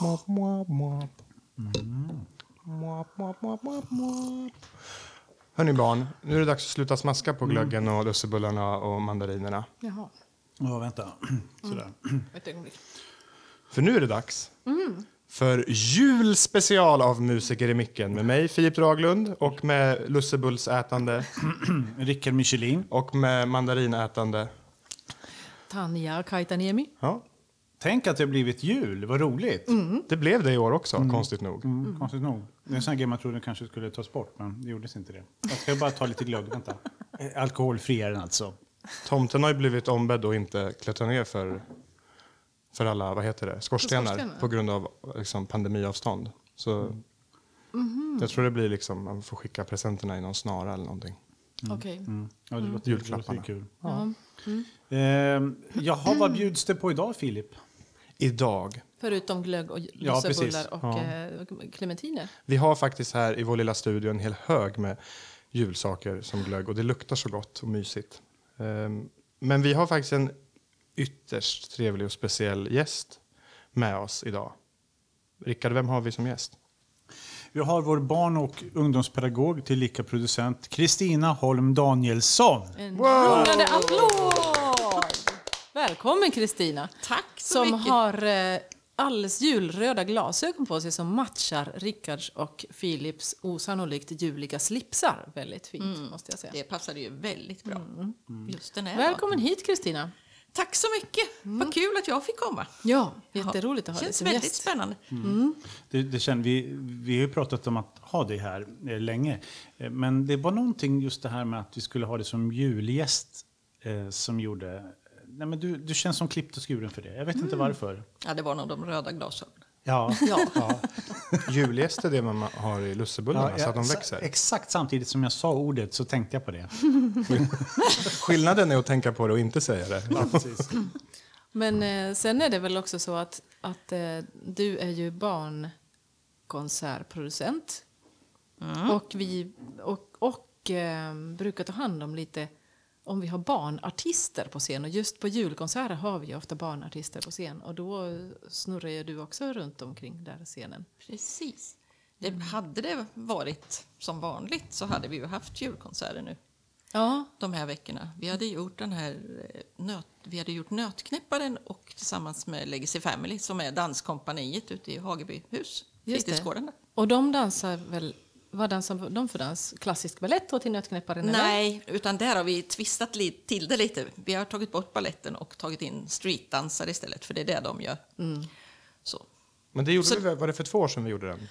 Mwap, mwap, mwap. Mwap, mwap, mwap, mwap, mwap. Hörni barn, nu är det dags att sluta smaska på glöggen och lussebullarna och mandarinerna. Jaha, Ja, vänta. Sådär. ett ögonblick. För nu är det dags för julspecial av Musiker i micken med mig, Filip Draglund, och med lussebullsätande Rickard Michelin. och med mandarinätande. Tanja Kaitaniemi. Ja, Tänk att det har blivit jul. Vad roligt. det blev det i år också, konstigt nog. Mm, konstigt nog. Det är en sån här grej man trodde kanske skulle tas bort, men det gjordes inte det. Jag ska bara ta lite glögg. Vänta. Eh, Alkoholfri är den alltså. Tomten har ju blivit ombedd att inte klättra ner för, för alla vad heter det, skorstenar, skorstenar. på grund av liksom, pandemiavstånd. Så Jag tror det blir liksom, man får skicka presenterna i någon snara eller någonting. Okej. Mm. Ja, det låter, Julklapparna. Det låter kul. Ehm, jaha, vad bjuds det på idag, Filip? Idag. Förutom glögg och Ja, lussebullar och eh, clementiner. Vi har faktiskt här i vår lilla studio en hel hög med julsaker som glögg och det luktar så gott och mysigt. Ehm, Men vi har faktiskt en ytterst trevlig och speciell gäst med oss idag. Rickard, vem har vi som gäst? Vi har vår barn och ungdomspedagog, tillika producent, Kristina Holm Danielsson. En rungande applåd! Välkommen Kristina. Tack så Som mycket. har eh, alldeles julröda glasögon på sig som matchar Rickards och Philips osannolikt juliga slipsar. Väldigt fint måste jag säga. Det passade ju väldigt bra. Just den här Välkommen hit Kristina. Tack så mycket. Vad kul att jag fick komma. Ja, jätteroligt att ha dig Känns som väldigt gäst. spännande. Det, det känner, vi, vi har ju pratat om att ha dig här eh, länge. Eh, men det var någonting just det här med att vi skulle ha dig som julgäst eh, som gjorde... Nej, men du, du känns som klippt och skuren för det. Jag vet inte varför. Ja, det var nog de röda glasögonen. Ja, Ja. Julgäst är det man har i lussebullarna så att de växer. Exakt samtidigt som jag sa ordet så tänkte jag på det. Skillnaden är att tänka på det och inte säga det. Men eh, sen är det väl också så att, att eh, du är ju barnkonsertproducent. Och vi och, och eh, brukar ta hand om lite om vi har barnartister på scen. Och just på julkonserter har vi ofta barnartister på scen. Och då snurrar ju du också runt omkring där scenen. Precis. Det, hade det varit som vanligt så hade vi ju haft julkonserter nu Ja, de här veckorna. Vi hade gjort den här eh, nöt, vi hade gjort Nötknäpparen och tillsammans med Legacy Family som är danskompaniet ute i Hagebyhus, fritidsgården. Och de dansar väl, vad dansar de för dans? Klassisk balett och till Nötknäpparen? eller? Nej, utan där har vi twistat li- till det lite. Vi har tagit bort balletten och tagit in streetdansare istället, för det är det de gör. Så. Men det gjorde Så- vi, var det för två år sedan vi gjorde den?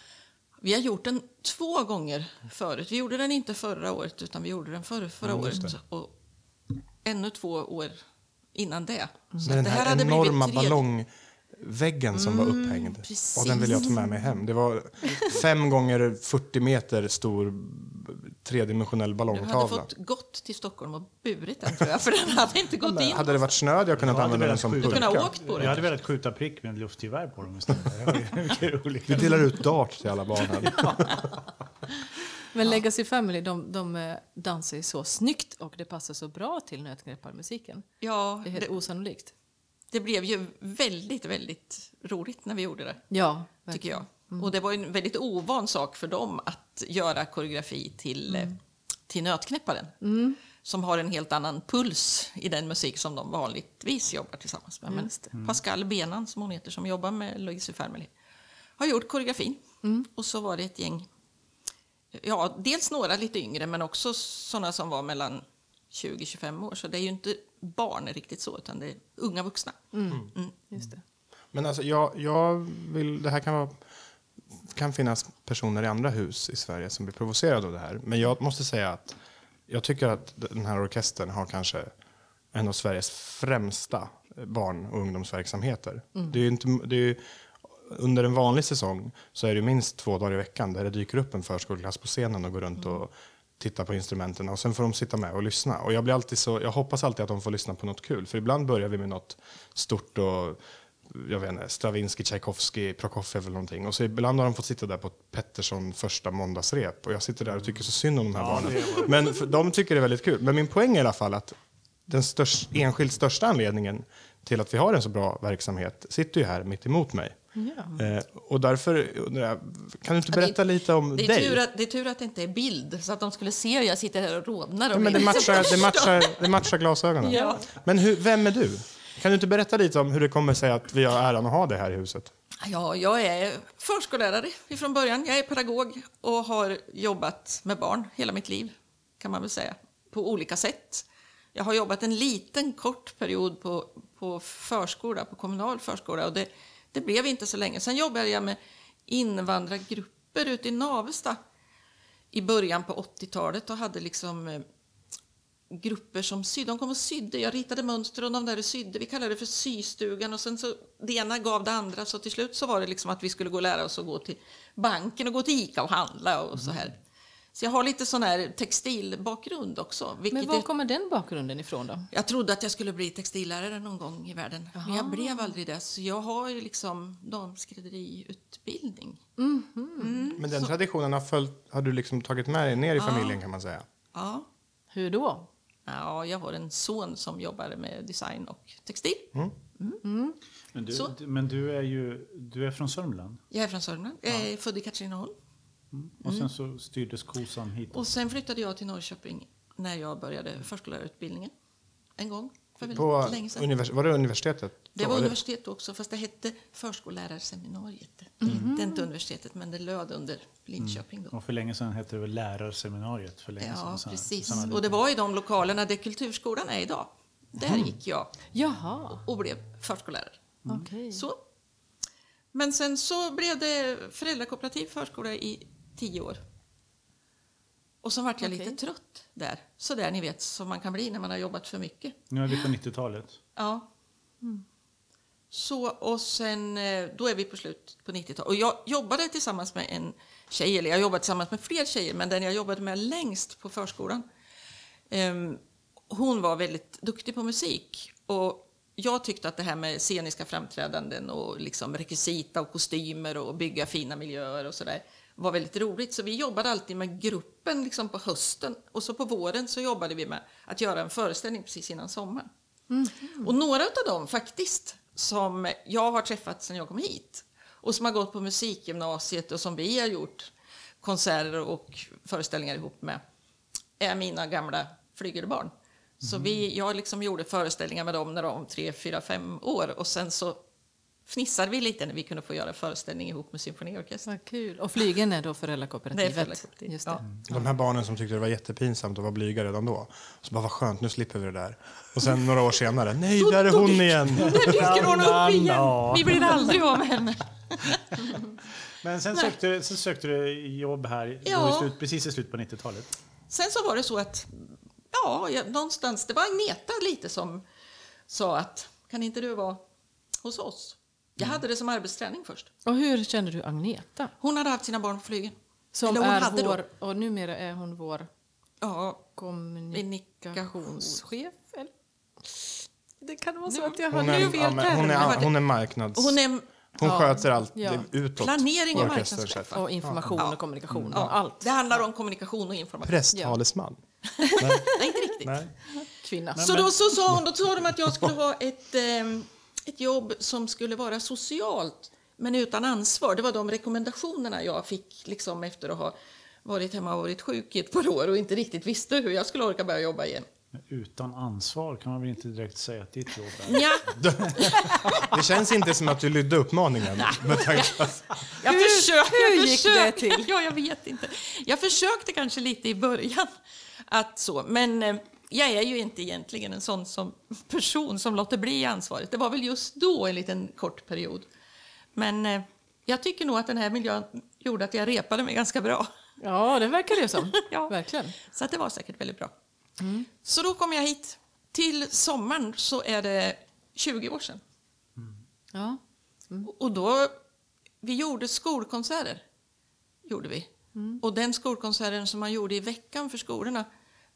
Vi har gjort den två gånger förut. Vi gjorde den inte förra året, utan vi gjorde den förra, förra Ja, året. Och ännu två år innan det. Så Med den det här, hade blivit enorma ballongväggen som var upphängd. precis. Och den vill jag ta med mig hem. Det var fem gånger 40 meter stor tredimensionell Du ballongtavla. hade fått gått till Stockholm och burit den, tror jag, för den hade inte gått in. Hade det varit snö hade jag kunnat Jag använda den som skjuta. Du kunde ha pulka. åkt på Jag den. hade velat skjuta prick med en luftgevär på dem istället. Vi delar ut dart till alla barnen. Men Legacy Family, de, de eh, dansar ju så snyggt och det passar så bra till nötknäpparmusiken. Ja, Det är helt det, osannolikt. Det blev ju väldigt, väldigt roligt när vi gjorde det. Ja, tycker verkligen. jag. Och det var en väldigt ovan sak för dem att göra koreografi till, eh, till Nötknäpparen. Som har en helt annan puls i den musik som de vanligtvis jobbar tillsammans med. Men det. Pascal Benan, som hon heter, som jobbar med Legacy Family, har gjort koreografin. Och så var det ett gäng, ja, dels några lite yngre, men också sådana som var mellan 20-25 år. Så det är ju inte barn riktigt så, utan det är unga vuxna. Just det. Men alltså, jag, jag vill, det här kan vara kan finnas personer i andra hus i Sverige som blir provocerade av det här. Men jag måste säga att jag tycker att den här orkestern har kanske en av Sveriges främsta barn och ungdomsverksamheter. Det är ju inte, det är ju, under en vanlig säsong så är det minst två dagar i veckan där det dyker upp en förskoleklass på scenen och går runt och tittar på instrumenten och sen får de sitta med och lyssna. Och jag, blir alltid så, jag hoppas alltid att de får lyssna på något kul, för ibland börjar vi med något stort och jag vet inte, Stravinsky, Tchaikovsky, Prokofjev eller någonting. Och så ibland har de fått sitta där på Pettersson första måndagsrep och jag sitter där och tycker så synd om de här barnen. Men för, de tycker det är väldigt kul. Men min poäng är i alla fall att den störst, enskilt största anledningen till att vi har en så bra verksamhet sitter ju här mitt emot mig. Ja. Eh, och därför undrar jag, kan du inte berätta det- lite om Det är, dig? tur att, det är tur att det inte är bild, så att de skulle se hur jag sitter här och rodnar. Ja, Och men det matchar, det, matchar, det matchar glasögonen. Ja. Men hur, vem är du? Kan du inte berätta lite om hur det kommer sig att vi har äran att ha det här i huset? Ja, jag är förskollärare från början. Jag är pedagog och har jobbat med barn hela mitt liv, kan man väl säga, på olika sätt. Jag har jobbat en liten kort period på, på förskola, på kommunal förskola och det, det blev inte så länge. Sen jobbade jag med invandrargrupper ute i Navesta i början på 80-talet och hade liksom eh, grupper som sydde. De kom och sydde. Jag ritade mönster och de där sydde. Vi kallade det för systugan och sen så det ena gav det andra så till slut så var det liksom att vi skulle gå och lära oss att gå till banken och gå till Ica och handla och så här. Så jag har lite sån här textilbakgrund också. Men var kommer den bakgrunden ifrån då? jag trodde att jag skulle bli textillärare någon gång i världen. Men jag blev aldrig det. Så jag har ju liksom damskrädderiutbildning. Men den traditionen har, följt, har du liksom tagit med dig ner i familjen kan man säga. Ja. Hur då? ja, jag har en son som jobbar med design och textil. Men du, Så. du- men du är ju du är från Sörmland Jag är från Sörmland. Jag är född i Katrineholm. Och sen så styrdes kosan hit. Och sen flyttade jag till Norrköping när jag började förskollärarutbildningen. En gång. För väldigt På länge sedan. univers- var det universitetet? Det var eller? universitet också, fast det hette förskollärarseminariet. Mhm. Det är inte universitetet, men det löd under Linköping då. Och för länge sedan hette det väl lärarseminariet. För länge Ja, sedan, precis. samma Och det var i de lokalerna där Kulturskolan är idag. Där gick jag Jaha, och blev förskollärare. okej. Så. Men sen så blev det föräldrakooperativ förskola i tio år. Och så vart jag Okej. lite trött där. Så där ni vet, som man kan bli när man har jobbat för mycket. Nu är vi på 90-talet. Ja. Så, och sen, eh, då är vi på slut på 90-talet. Och jag jobbade tillsammans med en tjej, eller jag jobbade tillsammans med fler tjejer, men den jag jobbade med längst på förskolan, ehm, hon var väldigt duktig på musik. Och jag tyckte att det här med sceniska framträdanden och liksom rekvisita och kostymer och bygga fina miljöer och sådär var väldigt roligt. Så vi jobbade alltid med gruppen liksom på hösten och så på våren så jobbade vi med att göra en föreställning precis innan sommaren. Och några av dem faktiskt som jag har träffat sedan jag kom hit och som har gått på musikgymnasiet och som vi har gjort konserter och föreställningar ihop med är mina gamla flygelbarn. Så vi, jag liksom gjorde föreställningar med dem när de var tre, fyra, fem år och sen så fnissade vi lite när vi kunde få göra föreställning ihop med symfoniorkestern. Vad kul. Och flygen är då Det är föräldrakooperativet? föräldrakooperativ. Just det. Ja. De här barnen som tyckte det var jättepinsamt att vara blyga redan då. Så bara, vad skönt, nu slipper vi det där. Och sen några år senare, nej, där är hon igen. Där dyker hon upp igen! Vi blir aldrig av med henne. Men sen sökte, sen sökte du jobb här Ja. i slut, precis i slutet på 90-talet. Sen så var det så att, ja, jag, någonstans, det var Agneta lite som sa att kan inte du vara hos oss? Jag hade det som arbetsträning först. Och hur känner du Agneta? Hon hade haft sina barn på flygen. Som Eller hon är hade då. vår, och numera är hon vår Ja, kommunikationschef? Eller? Det kan vara så att jag Hon har är, fel ja, hon är, hon är marknads... hon är Hon Ja. sköter allt Ja. utåt. Planering och marknadschef. Och information Ja. och kommunikation ja, och allt. Det handlar om kommunikation och information. Presstalesman. Nej, inte riktigt. Nej. Kvinna. Så då så sa hon, då sa de att jag skulle ha ett, ehm, ett jobb som skulle vara socialt men utan ansvar. Det var de rekommendationerna jag fick liksom efter att ha varit hemma och varit sjuk i ett par år och inte riktigt visste hur jag skulle orka börja jobba igen. Men Utan ansvar kan man väl inte direkt säga att ditt jobb är. Ja, Det känns inte som att du lydde uppmaningen. Med tanke på att, jag Hur- försökte, hur jag gick det försökte, till? Ja, jag vet inte. Jag försökte kanske lite i början att så, men eh, jag är ju inte egentligen en sån som person som låter bli ansvaret. Det var väl just då en liten kort period. Men eh, jag tycker nog att den här miljön gjorde att jag repade mig ganska bra. Ja, det verkar det som. Ja. Verkligen. Så att det var säkert väldigt bra. Så då kom jag hit. Till sommaren så är det 20 år sedan. Ja. Och då, vi gjorde skolkonserter. Gjorde vi. Och den skolkonserten som man gjorde i veckan för skolorna,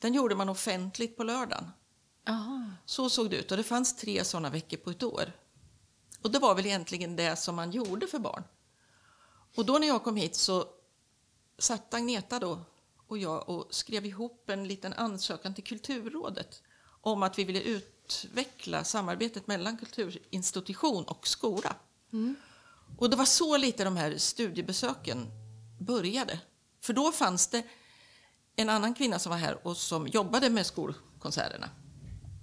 den gjorde man offentligt på lördagen. Aha. Så såg det ut. Och det fanns tre sådana veckor på ett år. Och det var väl egentligen det som man gjorde för barn. Och då när jag kom hit så satt Agneta då och jag och skrev ihop en liten ansökan till Kulturrådet om att vi ville utveckla samarbetet mellan kulturinstitution och skola. Och det var så lite de här studiebesöken började. För då fanns det en annan kvinna som var här och som jobbade med skolkonserterna.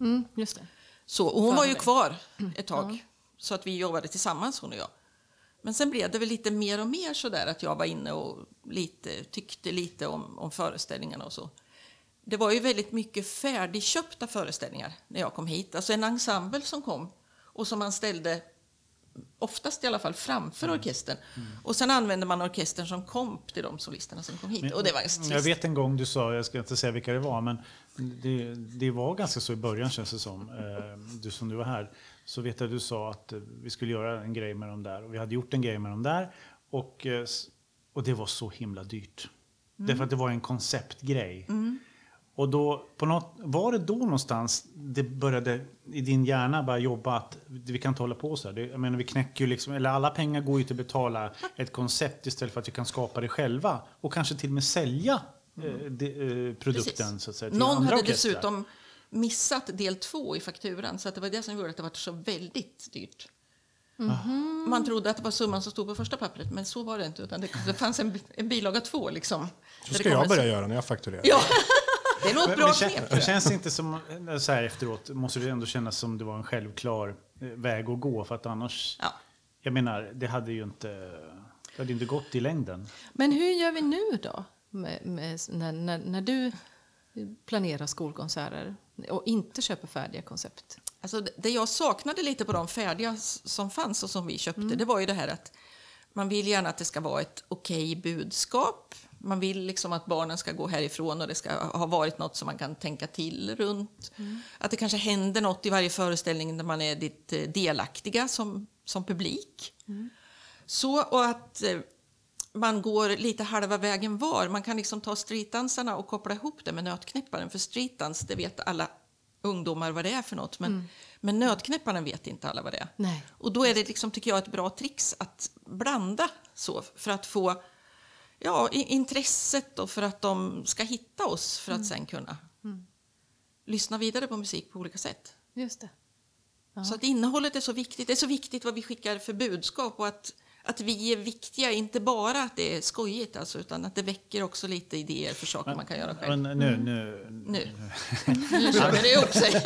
Mm, just det. Så, och hon var ju kvar ett tag, så att vi jobbade tillsammans hon och jag. Men sen blev det väl lite mer och mer så där att jag var inne och lite, tyckte lite om, om föreställningarna och så. Det var ju väldigt mycket färdigköpta föreställningar när jag kom hit. Alltså en ensemble som kom och som man ställde oftast i alla fall framför orkestern. Och sen använde man orkestern som komp till de solisterna som kom hit. och det var trist. Jag vet en gång du sa, jag ska inte säga vilka det var, men det, det var ganska så i början känns det som. Eh, Du som du var här. Så vet jag du sa att eh, vi skulle göra en grej med dem där. Och vi hade gjort en grej med dem där. Och, eh, och det var så himla dyrt. Därför att det var en konceptgrej. Och då, på något, var det då någonstans det började i din hjärna bara jobba att vi kan inte hålla på så här. Det, jag menar, vi knäcker ju liksom, eller alla pengar går ju till att betala ett koncept istället för att vi kan skapa det själva. Och kanske till och med sälja eh, de, eh, produkten Precis. så att säga, till Någon andra hade orkestrar. dessutom missat del två i fakturan så att det var det som gjorde att det var så väldigt dyrt. Man trodde att det var summan som stod på första pappret men så var det inte. Utan det, det fanns en, en bilaga två. Liksom, Så ska jag börja en- göra när jag fakturerar. Ja, det är nog ett Men, bra knep. jag. känns det inte som, eh, så här efteråt, måste det ändå kännas som det var en självklar eh, väg att gå för att annars, Ja. jag menar, det hade ju inte, det hade inte gått i längden. Men hur gör vi nu då? Med, med, när, när, när du planerar skolkonserter och inte köper färdiga koncept? Alltså, det- det jag saknade lite på de färdiga som fanns och som vi köpte, det var ju det här att man vill gärna att det ska vara ett okej budskap. Man vill liksom att barnen ska gå härifrån och det ska ha varit något som man kan tänka till runt. Att det kanske händer något i varje föreställning där man är lite delaktiga som, som publik. Så, och att eh, man går lite halva vägen var. Man kan liksom ta streetdansarna och koppla ihop det med nötknäpparen. För streetdans, det vet alla ungdomar vad det är för något. Men, men nötknäpparen vet inte alla vad det är. Nej. Och då är det liksom, tycker jag, ett bra trix att blanda så för att få ja, intresset och för att de ska hitta oss för att sen kunna lyssna vidare på musik på olika sätt. Just det. Så att innehållet är så viktigt. Det är så viktigt vad vi skickar för budskap och att, att vi är viktiga, inte bara att det är skojigt alltså, utan att det väcker också lite idéer för saker man kan göra själv. Men nu, nu, Nu. Nu kör det ihop sig.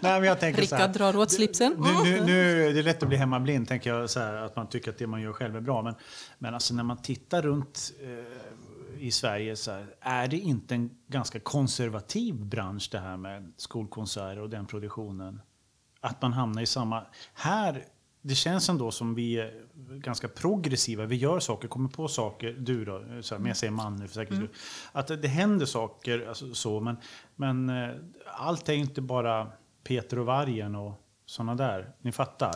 Nej, men jag tänker så här. Rickard drar åt slipsen. Nu, nu, nu är det lätt att bli hemmablind, tänker jag, så här, att man tycker att det man gör själv är bra. Men, men alltså när man tittar runt eh, i Sverige, så här, är det inte en ganska konservativ bransch det här med skolkonserter och den produktionen? Att man hamnar i samma... Här, det känns ändå som vi är ganska progressiva. Vi gör saker, kommer på saker. Du då, så här, men jag säger man nu för säkerhets skull. Att det, händer saker, alltså, så, men, men eh, allt är inte bara Peter och vargen och såna där. Ni fattar?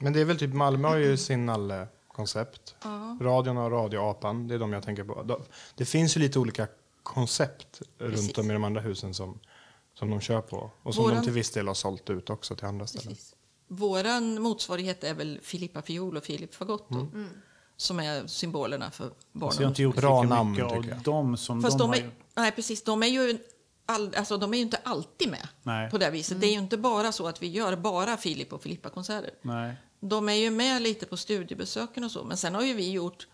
Men det är väl typ Malmö har ju sin Nalle-koncept. Radion har Radioapan, det är de jag tänker på. De- Det finns ju lite olika koncept runt om i de andra husen som, som de kör på. Och som de Våran- till viss del har sålt ut också till andra ställen. Precis. Våran motsvarighet är väl Filippa Fiol och Filip Fagotto. Som är symbolerna för barn Så jag har och inte gjort Bra namn, tycker jag. dem som Fast de, de är, gjort. nej, precis, de är ju all, alltså, de är ju inte alltid med Nej. på det viset. Det är ju inte bara så att vi gör bara Filip och Filippa-konserter. De är ju med lite på studiebesöken och så, men sen har ju vi gjort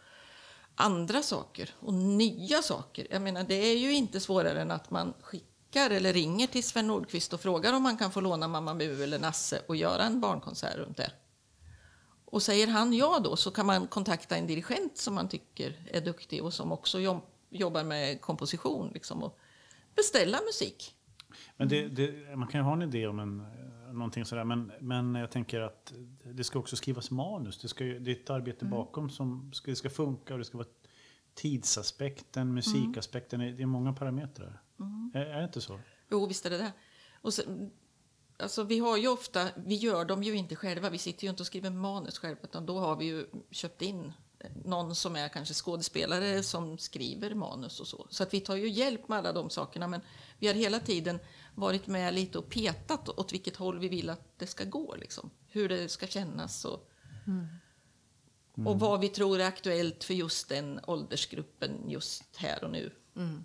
andra saker och nya saker. Jag menar, det är ju inte svårare än att man skickar eller ringer till Sven Nordqvist och frågar om man kan få låna Mamma Mu eller Nasse och göra en barnkonsert runt det. Och säger han ja då så kan man kontakta en dirigent som man tycker är duktig och som också jobb, jobbar med komposition liksom, och beställa musik. Men det, det, man kan ju ha en idé om en, någonting sådär, men, men jag tänker att det ska också skrivas manus. Det, ska det är ett arbete bakom som ska, det ska funka och det ska vara tidsaspekten, musikaspekten. Det är många parametrar. Är, är det inte så? Jo, visst är det det. Och sen, alltså, vi har ju ofta, vi gör dem ju inte själva, vi sitter ju inte och skriver manus själva, utan då har vi ju köpt in någon som är kanske skådespelare som skriver manus och så. Så att vi tar ju hjälp med alla de sakerna, men vi har hela tiden varit med lite och petat åt vilket håll vi vill att det ska gå, liksom. hur det ska kännas och, och vad vi tror är aktuellt för just den åldersgruppen just här och nu. Det.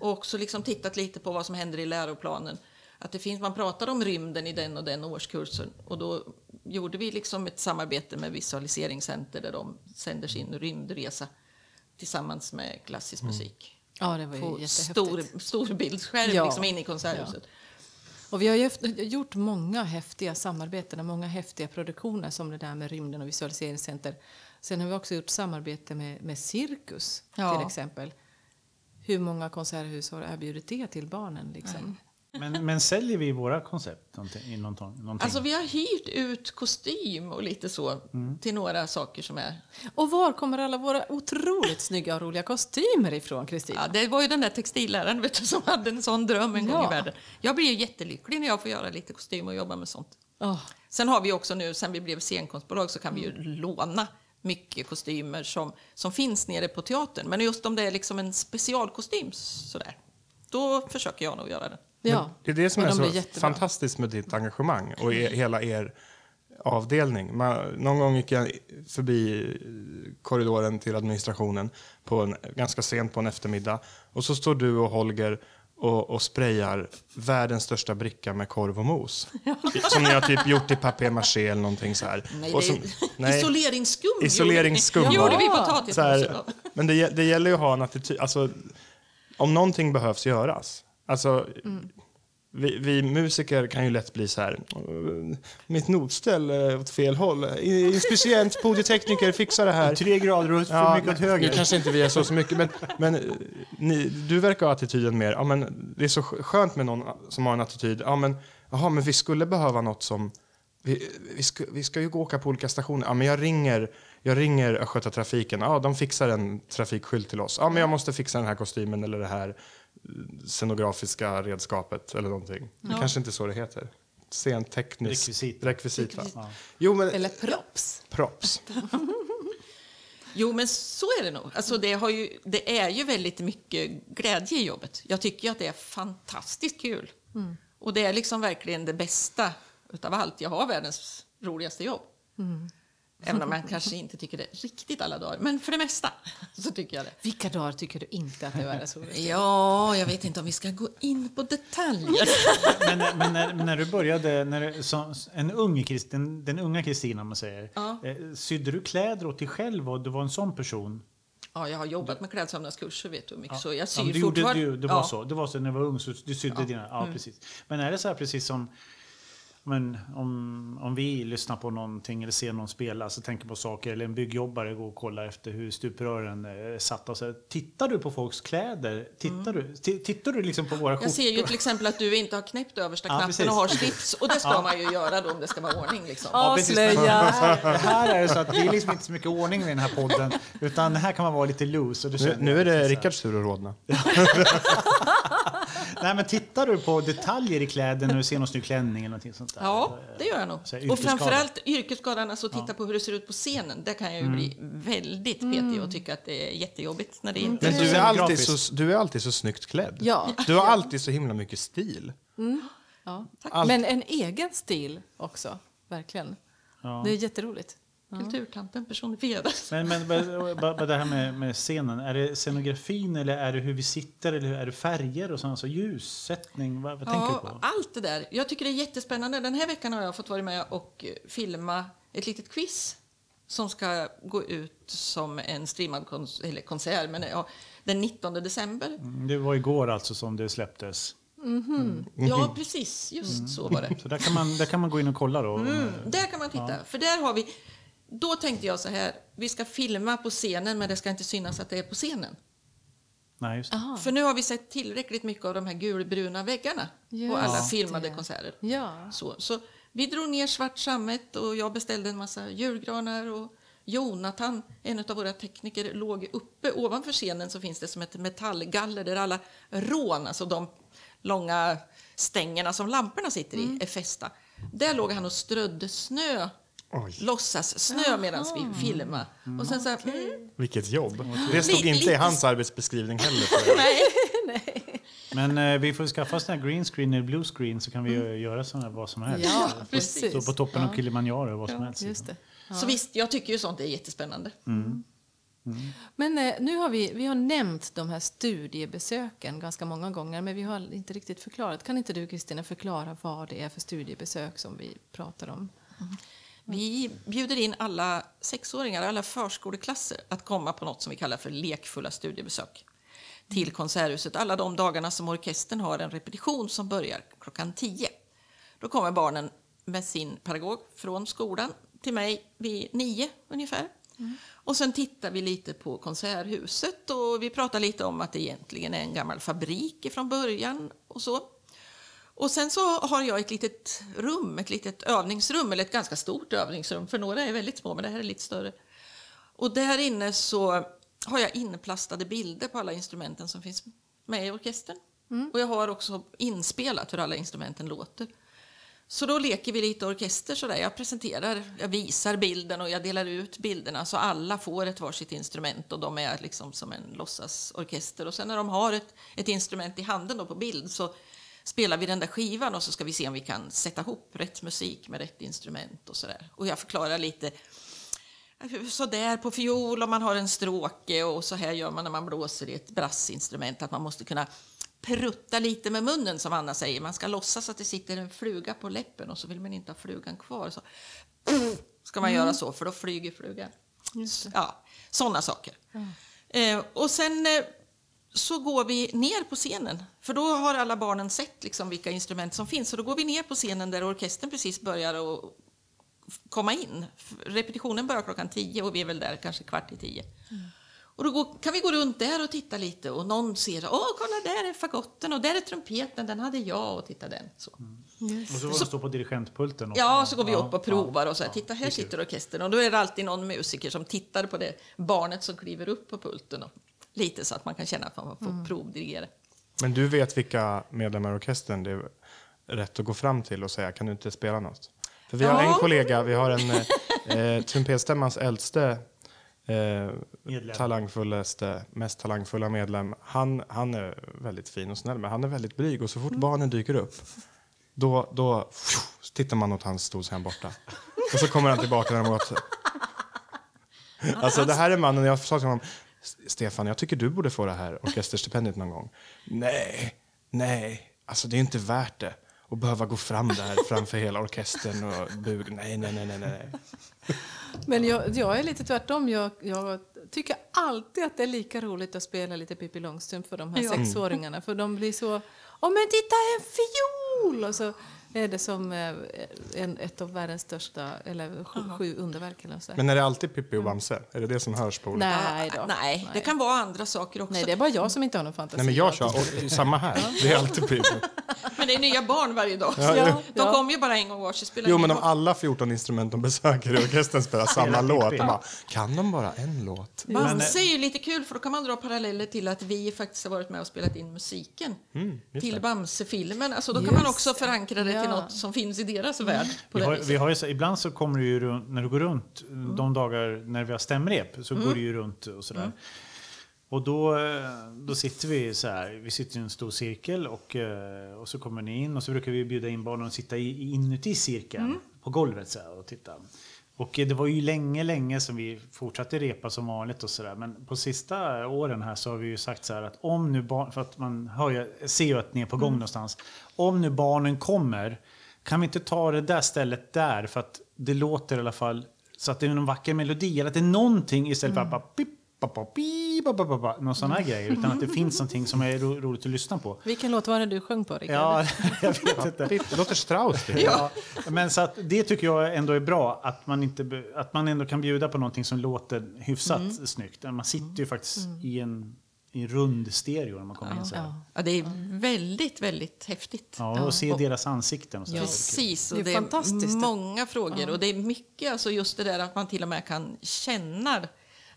Och också liksom tittat lite på vad som händer i läroplanen. Att det finns, man pratar om rymden i den och den årskursen och då gjorde vi liksom ett samarbete med Visualiseringscenter där de sänder sin rymdresa tillsammans med klassisk musik. Ja, det var ju På stor, stor bildskärm Ja. liksom inne i konserthuset. Och vi har ju gjort många häftiga samarbeten och många häftiga produktioner som det där med rymden och visualiseringscenter. Sen har vi också gjort samarbete med, med cirkus Ja. till exempel. Hur många konserthus har erbjudit det till barnen? Liksom? Men, men säljer vi våra koncept någonting? Alltså vi har hyrt ut kostym och lite så Mm. till några saker som är... Och var kommer alla våra otroligt snygga och roliga kostymer ifrån, Kristina? Ja, det var ju den där textilläraren vet du, som hade en sån dröm en gång Ja. i världen. Jag blir ju jättelycklig när jag får göra lite kostym och jobba med sånt. Åh, Sen har vi också nu, sen vi blev scenkonstbolag, så kan vi ju Mm. låna mycket kostymer som, som finns nere på teatern. Men just om det är liksom en specialkostym sådär, då försöker jag nog göra det. ja. Det är det som Och är de så fantastiskt med ditt engagemang och er, hela er avdelning. Man, någon gång gick jag förbi korridoren till administrationen på en, ganska sent på en eftermiddag och så står du och Holger och, och sprayar världens största bricka med korv och mos. Som ni har typ gjort i papier-maché eller någonting så här. Nej, och som- nej. isoleringsskum. Isoleringsskum, gjorde, gjorde vi Så potatismos. här, men det, det gäller ju att ha en attityd. Alltså, om någonting behövs göras. Alltså, vi, vi musiker kan ju lätt bli så här. "Åh, Mitt notställ är åt fel håll. Inspicient, podietekniker, fixa det här. Tre grader och för Ja, mycket åt höger. kanske inte vi är så, så mycket, men, men eh, ni, du verkar ha attityden mer, ja, men det är så skö- skönt med någon som har en attityd, ja men, jaha, men vi skulle behöva något som, vi, vi, ska, vi ska ju åka på olika stationer, ja men jag ringer, jag ringer Östgötatrafiken, ja de fixar en trafikskylt till oss, ja men jag måste fixa den här kostymen eller det här eh, scenografiska redskapet eller någonting. Det kanske inte är så det heter. Scenteknisk Rekvisit. rekvisit? Rekvisit. Jo men, Eller props. props. Jo, men så är det nog. Alltså, det, har ju, det är ju väldigt mycket glädje i jobbet. Jag tycker ju att det är fantastiskt kul. Och det är liksom verkligen det bästa utav allt. Jag har världens roligaste jobb. Även om man kanske inte tycker det riktigt alla dagar. Men för det mesta så tycker jag det. Vilka dagar tycker du inte att det är så roligt? Ja, jag vet inte om vi ska gå in på detaljer. Men, men när, när du började, när du, som, en ung, den, den unga Kristina, om man säger. Ja. Eh, sydde du kläder åt dig själv och du var en sån person? Ja, jag har jobbat med klädsömnadskurser, vet du mycket. Så jag Ja, syr men du, gjorde, fortfarande. du, det var ja. så. Det var så när du var ung, så du sydde dina... Ja, Mm. precis. Men är det så här precis som... Men om, om vi lyssnar på någonting eller ser någon spela, så tänker på saker, eller en byggjobbare går och kollar efter hur stuprören är satta. Så tittar du på folks kläder? Tittar du, ti- tittar du liksom på våra skjortor? Mm. Jag ser ju till exempel att du inte har knäppt översta Ja, knappen precis. och har slips. Och det ska man ju göra då om det ska vara ordning. Liksom. Ja, Avslöja! Här, här är det så att det är liksom inte så mycket ordning med den här podden. Utan här kan man vara lite loose. Och det Nu, nu är det liksom. Rickards tur att rodna. Nej, men tittar du på detaljer i kläder när du ser någon snygg klänning eller någonting sånt där? Ja, det gör jag nog. Här, Och framförallt yrkesskadan, alltså titta på hur det ser ut på scenen. Där kan jag ju bli väldigt petig och tycka att det är jättejobbigt när det inte Men du är alltid så, du är alltid så snyggt klädd. Ja. Du har alltid så himla mycket stil. Ja. Allt. Men en egen stil också, verkligen. Ja. Det är jätteroligt. Kulturkampen personifierad. Men, men det här med, med scenen, är det scenografin eller är det hur vi sitter eller är det färger och sånt, alltså ljussättning? Vad, vad tänker du Ja, på? allt det där. Jag tycker det är jättespännande. Den här veckan har jag fått vara med och filma ett litet quiz som ska gå ut som en streamad kons- eller konsert men, ja, den 19 december. Mm, Det var igår alltså som det släpptes. Ja, precis. Just så var det. Så där kan man, där kan man gå in och kolla då. Mm, där kan man titta. För där har vi... Då tänkte jag så här, vi ska filma på scenen men det ska inte synas att det är på scenen. Nej, just det. För nu har vi sett tillräckligt mycket av de här gulbruna väggarna Just på alla det. filmade konserter. Ja. Så, så vi drog ner svart sammet och jag beställde en massa julgranar och Jonathan, en av våra tekniker, låg uppe ovanför scenen så finns det som ett metallgaller där alla rån, alltså de långa stängerna som lamporna sitter i, är fästa. Där låg han och strödde snö, Oj. låtsas snö medan vi filmade. Och sen så här, mm, Vilket jobb. Det stod Li- inte i lite- hans arbetsbeskrivning heller. tror jag. nej, Men eh, vi får skaffa här green screen eller blue screen så kan vi ju göra såna, vad som helst. Ja, Stå- precis. Stå på toppen av Kilimanjaro, vad som helst. Just det. Så visst, jag tycker ju sånt är jättespännande. Men eh, nu har vi, vi har nämnt de här studiebesöken ganska många gånger, men vi har inte riktigt förklarat. Kan inte du, Kristina, förklara vad det är för studiebesök som vi pratar om? Vi bjuder in alla sexåringar, alla förskoleklasser att komma på något som vi kallar för lekfulla studiebesök till Konserthuset alla de dagarna som orkestern har en repetition som börjar klockan 10. Då kommer barnen med sin pedagog från skolan till mig vid nio ungefär. Och sen tittar vi lite på Konserthuset och vi pratar lite om att det egentligen är en gammal fabrik från början och så. Och sen så har jag ett litet rum, ett litet övningsrum, eller ett ganska stort övningsrum, för några är väldigt små, men det här är lite större. Och där inne så har jag inplastade bilder på alla instrumenten som finns med i orkestern. Och jag har också inspelat hur alla instrumenten låter. Så då leker vi lite orkester sådär. Jag presenterar, jag visar bilden och jag delar ut bilderna så alla får ett varsitt instrument och de är liksom som en låtsasorkester. Och sen när de har ett, ett instrument i handen då på bild så spelar vi den där skivan och så ska vi se om vi kan sätta ihop rätt musik med rätt instrument och sådär. Och jag förklarar lite så där på fiol om man har en stråke och så här gör man när man blåser i ett brassinstrument att man måste kunna prutta lite med munnen som Anna säger. Man ska låtsas att det sitter en fluga på läppen och så vill man inte ha flugan kvar. Så ska man göra så för då flyger flugan. Ja, sådana saker. Eh, och sen eh, så går vi ner på scenen, för då har alla barnen sett liksom vilka instrument som finns. Så då går vi ner på scenen där orkestern precis börjar att komma in. Repetitionen börjar klockan tio och vi är väl där kanske kvart i tio. Och då går, kan vi gå runt där och titta lite och någon ser, åh kolla där är fagotten och där är trumpeten, den hade jag och titta den. Så. Och så var det stå på dirigentpulten. Och, Ja, så går vi upp och provar ja, och så här, ja, titta här sitter orkestern och då är det alltid någon musiker som tittar på det barnet som kliver upp på pulten och lite så att man kan känna att man får provdirigera. Men du vet vilka medlemmar i orkestern det är rätt att gå fram till och säga kan du inte spela något? För vi har Ja. en kollega, vi har en eh, trumpetstämmans äldste eh, talangfullaste, mest talangfulla medlem. Han, han är väldigt fin och snäll, men han är väldigt blyg och så fort barnen dyker upp då, då så tittar man åt hans stol så han borta. Och så kommer han tillbaka när de har gått. Alltså det här är mannen, jag sa till honom, Stefan, jag tycker du borde få det här orkesterstipendiet någon gång. Nej, nej, alltså det är inte värt det. Att behöva gå fram där framför hela orkestern och buga. Nej, nej, nej, nej, nej. Men jag, jag är lite tvärtom. Jag, jag tycker alltid att det är lika roligt att spela lite Pippi Långstrump för de här Ja. sexåringarna. För de blir så, åh men titta en fiol! Och så är det som eh, en, ett av världens största, eller sju, sju underverk eller så. Men är det alltid Pippi och Bamse? Är det det som hörs på olika? Nej då. Nej, det kan vara andra saker också. Nej, det är bara jag som inte har någon fantasi. Nej, men jag kör. Samma här. Det är alltid Pippi. Men det är nya barn varje dag. Ja, Ja, De ja. kommer ju bara en gång var, så spelar Jo, men om alla 14 instrument de besöker i orkestern spelar samma låt, de bara, kan de bara en låt? Bamse är ju lite kul för då kan man dra paralleller till att vi faktiskt har varit med och spelat in musiken Mm, till det. Bamse-filmen. Alltså då kan man också det. förankra det till Ja. något som finns i deras värld. På Vi det har, vi har ju, så- ibland så kommer du ju runt, när du går runt de dagar när vi har stämrep så går du ju runt och sådär. Och då, eh, då sitter vi så här, vi sitter i en stor cirkel och, eh, och så kommer ni in och så brukar vi bjuda in barnen att sitta i, inuti cirkeln på golvet så här, och titta. Och det var ju länge, länge som vi fortsatte repa som vanligt och sådär. Men på sista åren här så har vi ju sagt så här att om nu barn, för att man hör ju, ser ju att ni är på gång någonstans. Om nu barnen kommer, kan vi inte ta det där stället där för att det låter i alla fall så att det är någon vacker melodi eller att det är någonting istället för att bara pip, någon sån här grej. Utan att det finns någonting som är ro, roligt att lyssna på. Vilken låt var det du sjöng på, Rickard? Ja, jag vet inte. Det låter Strauss. Det. Ja, men så att det tycker jag ändå är bra, att man, inte, att man ändå kan bjuda på någonting som låter hyfsat snyggt. Man sitter ju faktiskt i en, i en rund stereo när man kommer in så här. Ja. Ja, det är väldigt, väldigt häftigt. Ja, och se deras ansikten och så. Ja. Precis, och Det är det är, fantastiskt. många frågor. Och det är mycket, alltså just det där att man till och med kan känna,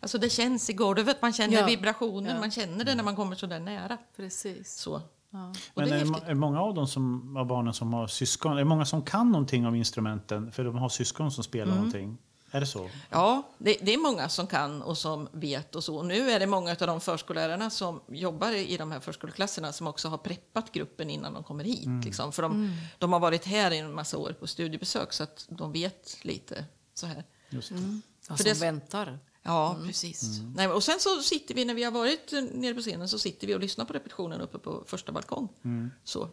alltså det känns i golvet, man känner Ja. vibrationen, Ja. man känner det när man kommer så där nära. Precis. Så. Ja. Men det är är det det många av dem som, av barnen som har syskon? Är det många som kan någonting av instrumenten? För de har syskon som spelar någonting. Är det så? Ja, det, det är många som kan och som vet och så. Och nu är det många av de förskollärarna som jobbar i de här förskoleklasserna som också har preppat gruppen innan de kommer hit. Liksom. För de, de har varit här i en massa år på studiebesök så att de vet lite så här. Just Ja, För som det- väntar. Ja, precis. Nej, och sen så sitter vi, när vi har varit nere på scenen, så sitter vi och lyssnar på repetitionen uppe på första balkong. Så.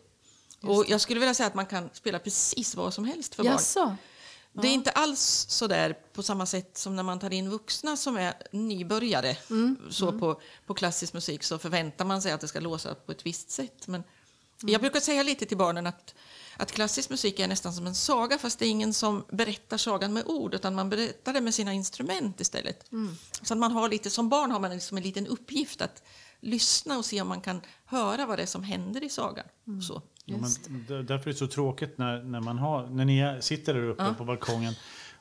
Och jag skulle vilja säga att man kan spela precis vad som helst för barn. Jaså? Det är inte alls så där på samma sätt som när man tar in vuxna som är nybörjare. Så På, på klassisk musik så förväntar man sig att det ska låsa på ett visst sätt. Men Jag brukar säga lite till barnen att, att klassisk musik är nästan som en saga fast det är ingen som berättar sagan med ord utan man berättar det med sina instrument istället. Så att man har lite, som barn har man liksom en liten uppgift att lyssna och se om man kan höra vad det är som händer i sagan. Så. Ja, men därför är det så tråkigt när, när, man har, när ni sitter där uppe på balkongen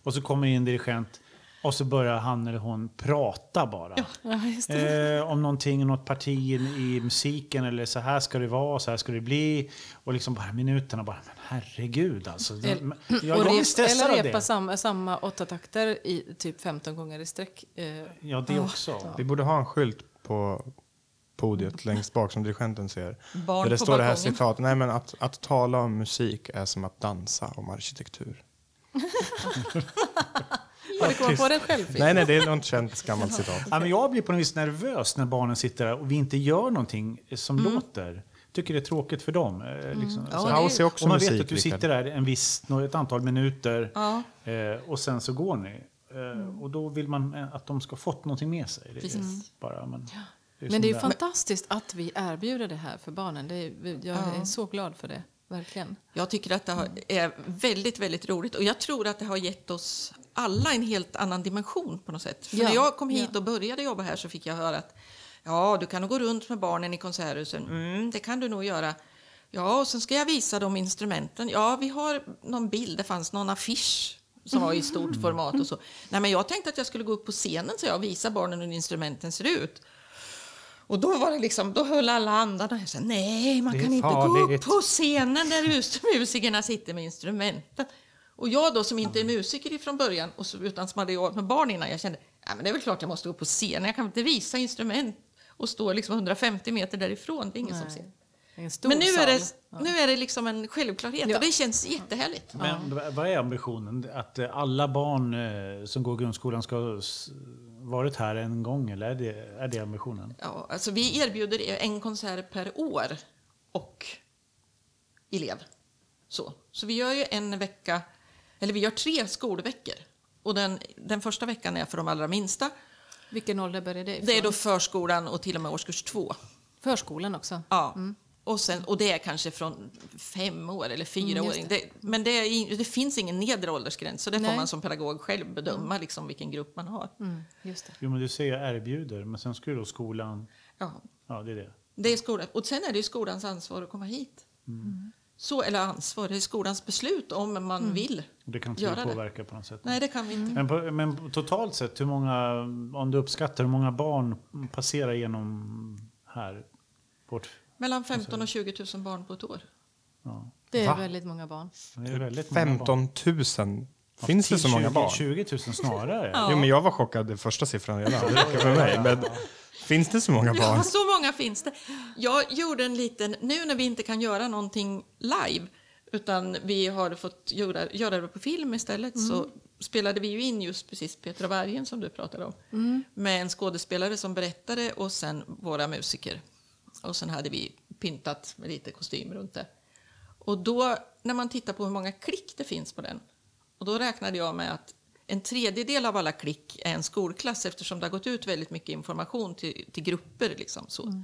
och så kommer in dirigent och så börjar han eller hon prata bara. Ja, just det. Eh, om någonting, något parti i, i musiken eller så här ska det vara, så här ska det bli. Och liksom bara minuterna bara, men herregud alltså. El- jag, jag och blir stressad eller repa samma, samma åtta takter i typ 15 gånger i sträck. Eh, Ja, det också. Vi borde ha en skylt på podiet längst bak som dirigenten ser. Barn där det står det här balkongen. citatet. Nej, men att, att tala om musik är som att dansa om arkitektur. har du kommit på den själv? Nej, nej, det är något känt gammalt citat. Ja, men jag blir på något vis nervös när barnen sitter där och vi inte gör någonting som Mm. låter. Tycker det är tråkigt för dem. eh, Liksom. Ja, Så- det är- också och man musik. vet att du sitter där en viss, ett antal minuter Ja. eh, och sen så går ni. Eh, och då vill man att de ska ha fått någonting med sig. Det är Precis. bara, men, det är Men det är ju fantastiskt att vi erbjuder det här för barnen. Det är, jag är Ja. så glad för det. Verkligen. Jag tycker att det har- är väldigt, väldigt roligt och jag tror att det har gett oss alla en helt annan dimension på något sätt. För Ja, när jag kom hit ja. och började jobba här så fick jag höra att ja, du kan gå runt med barnen i konserthusen. Mm, det kan du nog göra. Ja, och sen ska jag visa dem instrumenten. Ja, vi har någon bild, det fanns någon affisch som var i stort format och så. Nej, men jag tänkte att jag skulle gå upp på scenen så jag visa barnen hur instrumenten ser ut. Och då var det liksom, då höll alla andan. Jag sa, nej, man kan inte gå upp farligt." på scenen där musikerna sitter med instrumenten. Och jag då som inte är musiker ifrån början och så, utan som hade jobbat med barn innan, jag kände, ja men det är väl klart jag måste upp på scenen. Jag kan inte visa instrument och stå liksom 150 meter därifrån. Det är ingen som Nej. ser. En stor Men nu är, det. Ja. nu är det liksom en självklarhet Ja. och det känns jättehärligt. Men vad är ambitionen? Att eh, alla barn eh, som går grundskolan ska ha varit här en gång? Eller är det, är det ambitionen? Ja, alltså vi erbjuder en konsert per år och elev. Så, så vi gör ju en vecka, eller vi gör tre skolveckor. Och den, den första veckan är för de allra minsta. Vilken ålder börjar det ifrån? Det är då förskolan och till och med årskurs två. Förskolan också. Ja. Och, sen, och det är kanske från fem år eller fyra Mm, år. just Det. men det, är, det finns ingen nedre åldersgräns, så det får Nej. man som pedagog själv bedöma liksom, vilken grupp man har. Mm, just det. Jo, men du säger erbjuder, men sen ska ju då skolan... Ja. Ja, det är det. Det är skolan. Och sen är det ju skolans ansvar att komma hit. Så, eller ansvar, det är skolans beslut om man vill. Och det kan inte Göra vi det. påverka på något sätt. Nej, det kan vi inte. Men, på, men totalt sett, hur många, om du uppskattar, hur många barn passerar genom här? Vårt, Mellan 15 och 20 000 barn på ett år. ja. Det är Va? väldigt många barn. Det är väldigt många barn. 15 000. Finns det så många 20, barn? 20 000 snarare. Ja. Jo, men jag var chockad den första siffran redan. Det räcker för mig. Men finns det så många Ja, barn? så många finns det. Jag gjorde en liten, nu när vi inte kan göra någonting live, utan vi har fått göra, göra det på film istället, så spelade vi ju in just precis Petra Vargen som du pratade om. Med en skådespelare som berättade och sen våra musiker. Och sen hade vi pyntat med lite kostym runt det. Och då, när man tittar på hur många klick det finns på den, och då räknade jag med att en tredjedel av alla klick är en skolklass eftersom det har gått ut väldigt mycket information till, till grupper. Liksom, så.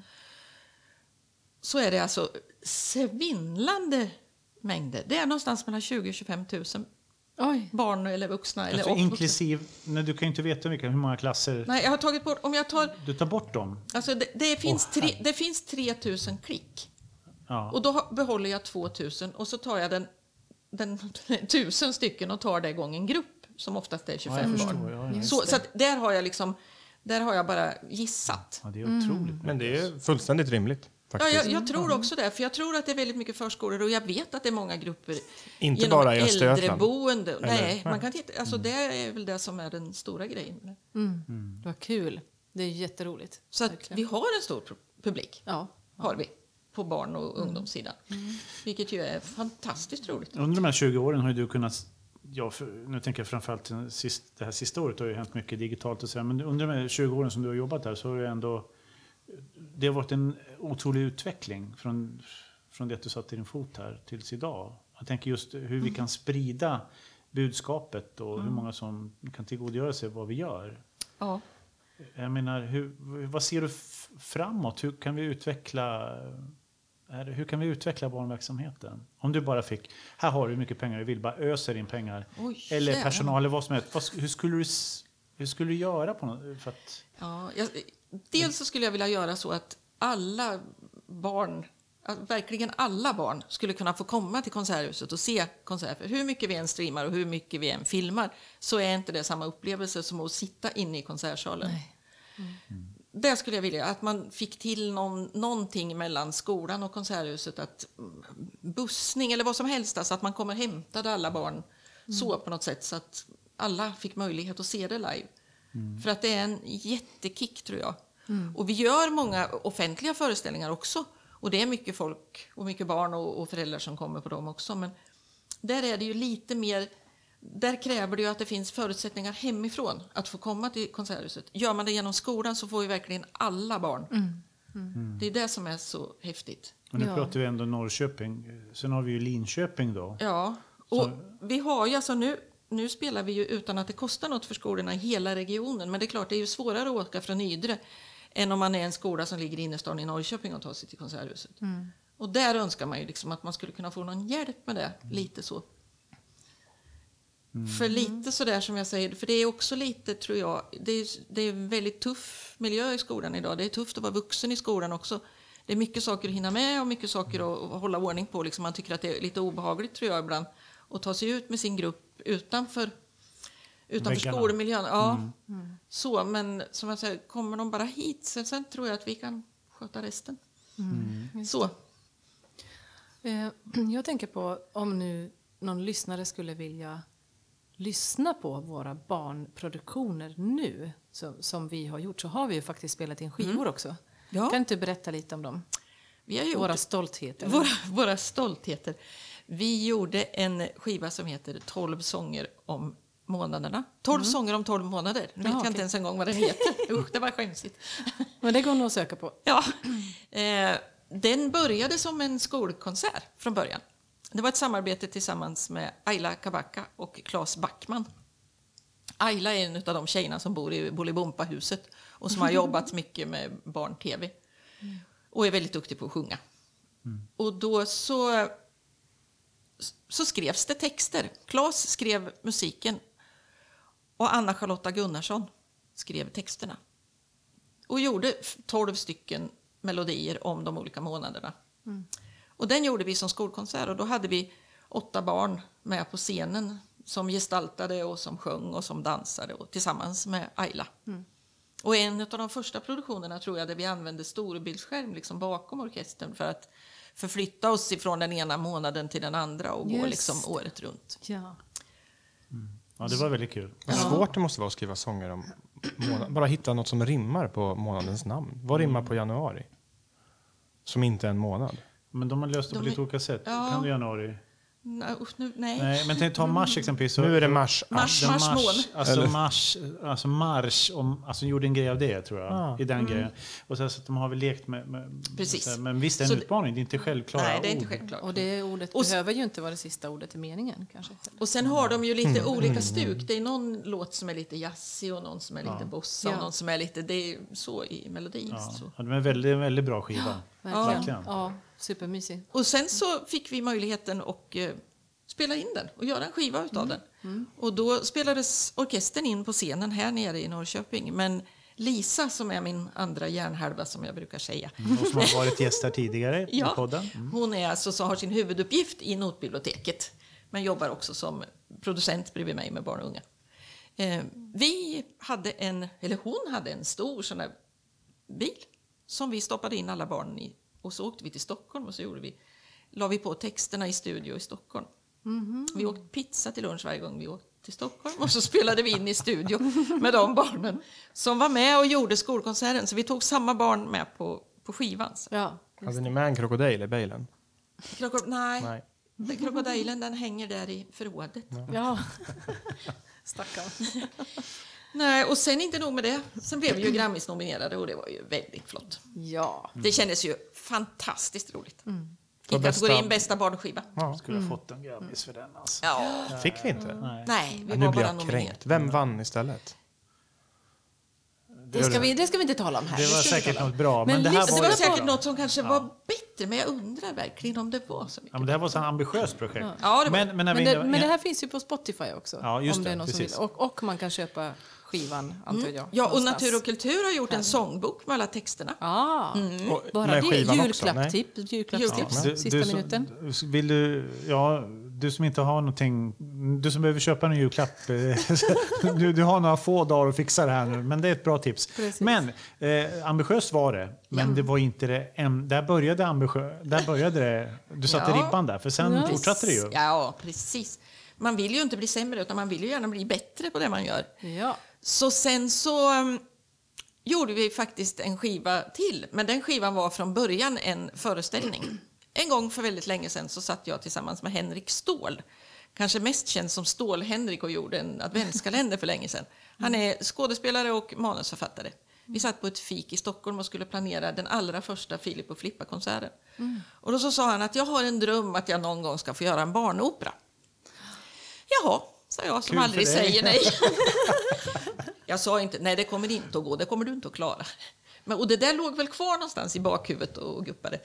så är det alltså svindlande mängder. Det är någonstans mellan 20 och 25 000 Oj. barn eller vuxna. Eller Alltså, nej, du kan ju inte veta vilka, hur många klasser. Nej, jag har tagit bort, om jag tar, Du tar bort dem. alltså det, det, finns Åh, tre, det finns 3 000 klick. Ja. Och då behåller jag 2 000 och så tar jag den, den tusen stycken och tar det gången grupp som oftast är ja, 25 jag barn. förstår. Ja, ja. Så, så att där har jag liksom, där har jag bara gissat. ja, det är otroligt. Men det är fullständigt rimligt. Ja, jag, jag tror också det, för jag tror att det är väldigt mycket förskolor och jag vet att det är många grupper Inte genom bara i äldreboende. Nej, Nej. man kan titta, alltså det är väl det som är den stora grejen. Vad kul. Det är jätteroligt. Så vi har en stor pu- publik, Ja. har vi, på barn och ungdomssidan. Vilket ju är fantastiskt roligt. Under de här 20 åren har ju du kunnat... Ja, för, nu tänker jag framförallt det här sista året har ju hänt mycket digitalt och så men under de här 20 åren som du har jobbat här så har det ändå... Det har varit en otrolig utveckling från, från det att du satte din fot här tills idag. Jag tänker just hur vi kan sprida budskapet och hur många som kan tillgodogöra sig vad vi gör. Ja. Jag menar, hur, vad ser du framåt? Hur kan vi utveckla är, hur kan vi utveckla barnverksamheten? Om du bara fick, här har du hur mycket pengar du vill, bara öser in pengar. Oj, eller personal eller vad som helst. Vad, hur, skulle du, hur skulle du göra på något, för att, Ja, jag, dels så skulle jag vilja göra så att alla barn, att verkligen alla barn, skulle kunna få komma till Konserthuset och se konserter. Hur mycket vi än streamar och hur mycket vi än filmar så är inte det samma upplevelse som att sitta inne i konsertsalen. Där skulle jag vilja att man fick till någon, någonting mellan skolan och konserthuset. Att mm, bussning eller vad som helst, alltså att man kommer och hämtade alla barn så på något sätt så att alla fick möjlighet att se det live. För att det är en jättekick tror jag. Och vi gör många offentliga föreställningar också. Och det är mycket folk och mycket barn och, och föräldrar som kommer på dem också. Men där är det ju lite mer där kräver det ju att det finns förutsättningar hemifrån att få komma till Konserthuset. Gör man det genom skolan så får ju verkligen alla barn. Det är det som är så häftigt. och nu Ja. pratar vi ändå Norrköping, sen har vi ju Linköping då. Ja, och vi har ju alltså nu, nu spelar vi ju utan att det kostar något för skolorna i hela regionen. Men det är klart, det är ju svårare att åka från Ydre än om man är en skola som ligger i innerstan i Norrköping och tar sig till Konserthuset. Och där önskar man ju liksom att man skulle kunna få någon hjälp med det, lite så. För lite sådär som jag säger, för det är också lite tror jag, det är, det är en väldigt tuff miljö i skolan idag. Det är tufft att vara vuxen i skolan också. Det är mycket saker att hinna med och mycket saker att, att hålla ordning på. Liksom man tycker att det är lite obehagligt tror jag ibland att ta sig ut med sin grupp utanför, utanför Väggarna. skolmiljön. Ja, så, men som jag säger, kommer de bara hit sen, sen tror jag att vi kan sköta resten. Så. Eh, Jag tänker på om nu någon lyssnare skulle vilja lyssna på våra barnproduktioner nu som, som vi har gjort så har vi ju faktiskt spelat in skivor också. Mm. Ja. Kan inte du berätta lite om dem? Våra stoltheter. våra, våra stoltheter. Vi gjorde en skiva som heter 12 sånger om månaderna. 12 sånger om 12 månader. Nu vet Ja, jag okej. inte ens en gång vad den heter. Usch, det var skämsigt. Men det går nog att söka på. Ja, eh, den började som en skolkonsert från början. Det var ett samarbete tillsammans med Ayla Kabaka och Claes Backman. Ayla är en av de tjejerna som bor i Bolibompa-huset och som har jobbat mycket med barn-tv. Och är väldigt duktig på att sjunga. Och då så, så skrevs det texter. Claes skrev musiken och Anna-Charlotta Gunnarsson skrev texterna och gjorde 12 stycken melodier om de olika månaderna. Och den gjorde vi som skolkonsert och då hade vi åtta barn med på scenen som gestaltade och som sjöng och som dansade och tillsammans med Ayla. Och en av de första produktionerna tror jag där vi använde storbildsskärm liksom bakom orkestern för att förflytta oss ifrån den ena månaden till den andra och gå Just liksom det. året runt. Ja. Ja, det var väldigt kul. Vad svårt det måste vara att skriva sånger om månad. Bara hitta något som rimmar på månadens namn. Vad rimmar på januari? Som inte är en månad. Men de har löst det på De lite är- olika sätt. Ja. Kan du januari? Nu, nej. Nej, men tänk ta mars exempelvis. Så, Nu är det mars. Mars. Den Marsmån. Alltså Eller- mars, alltså mars, om, alltså gjorde en grej av det tror jag. Ah. I den grejen. Och sen så att de har väl lekt med, med Mm. Precis. så här, Men visst det är en Så det- utmaning, det är inte självklara nej, det är inte ord. självklart. Och det ordet Och behöver ju inte vara det sista ordet i meningen kanske. Och sen har de ju lite Mm. olika stuk. Det är någon låt som är lite jazzig och någon som är lite bossa och Ja. någon som är lite... Det är så i melodin. Ja, Så. ja, det är en väldigt, en väldigt bra skiva. Verkligen. Verkligen. Ja, supermysig. Och sen så fick vi möjligheten att eh, spela in den och göra en skiva utav Mm. den. Och då spelades orkestern in på scenen här nere i Norrköping. Men Lisa som är min andra hjärnhalva som jag brukar säga. Och som har varit gäst här tidigare i Ja, podden. Mm. hon är alltså, så har sin huvuduppgift i notbiblioteket men jobbar också som producent bredvid mig med barn och unga. Eh, vi hade en, eller hon hade en stor sån där bil som vi stoppade in alla barnen i och så åkte vi till Stockholm och så gjorde vi, la vi på texterna i studio i Stockholm. Vi åkte pizza till lunch varje gång vi åkte till Stockholm och så spelade vi in i studio med de barnen som var med och gjorde skolkonserten. Så vi tog samma barn med på, på skivan. Så. Ja. Hade ni med en krokodil i bilen? Krokod nej, Nej. Den krokodilen den hänger där i förrådet. ja. Stackarn. Nej, och sen inte nog med det. Sen blev vi ju Grammis-nominerade och det var ju väldigt flott. Ja. Det kändes ju fantastiskt roligt. För I kategorin bästa- bästa barnskiva. Ja. Skulle ha fått en Grammis för den alltså. Ja. Fick vi inte? Nej. Nej, vi Ja, nu var blir bara nominerade. Vem vann istället? Det ska, vi, det ska vi inte tala om här. Det var säkert något bra. Men Men, det här var, Det var säkert något som kanske var bättre, men jag undrar verkligen om det var så mycket. ja, men det här var ett ambitiöst projekt. Ja, det var- men, men, när Men vi, det, men det här finns ju på Spotify också. Ja, just om det är det, någon som vill. Och, och man kan köpa skivan, antar jag. Mm. Ja, och någonstans. Natur och kultur har gjort en sångbok med alla texterna. Ah, Och bara med det. Julklappstips, julklappstips Du- sista du som- minuten. Vill du, ja, du som inte har någonting, du som behöver köpa en julklapp, eh, du, du har några få dagar att fixa det här nu, men det är ett bra tips. Precis. Men eh, ambitiöst var det, men det var inte det, en, där började ambitiö, där började det, du satte Ja. ribban där, för sen Ja. fortsatte det ju. Ja, precis. Man vill ju inte bli sämre, utan man vill ju gärna bli bättre på det man gör. Ja. Så sen så um, gjorde vi faktiskt en skiva till, men den skivan var från början en föreställning. En gång för väldigt länge sedan så satt jag tillsammans med Henrik Ståhl, kanske mest känd som Stål-Henrik och gjorde en adventskalender för länge sedan. Han är skådespelare och manusförfattare. Vi satt på ett fik i Stockholm och skulle planera den allra första Filip och Flippa-konserten. Och då så sa han att jag har en dröm att jag någon gång ska få göra en barnopera. Jaha, sa jag som Kul aldrig säger nej. jag sa inte, nej det kommer inte att gå, det kommer du inte att klara. Men, och det där låg väl kvar någonstans i bakhuvudet och guppade.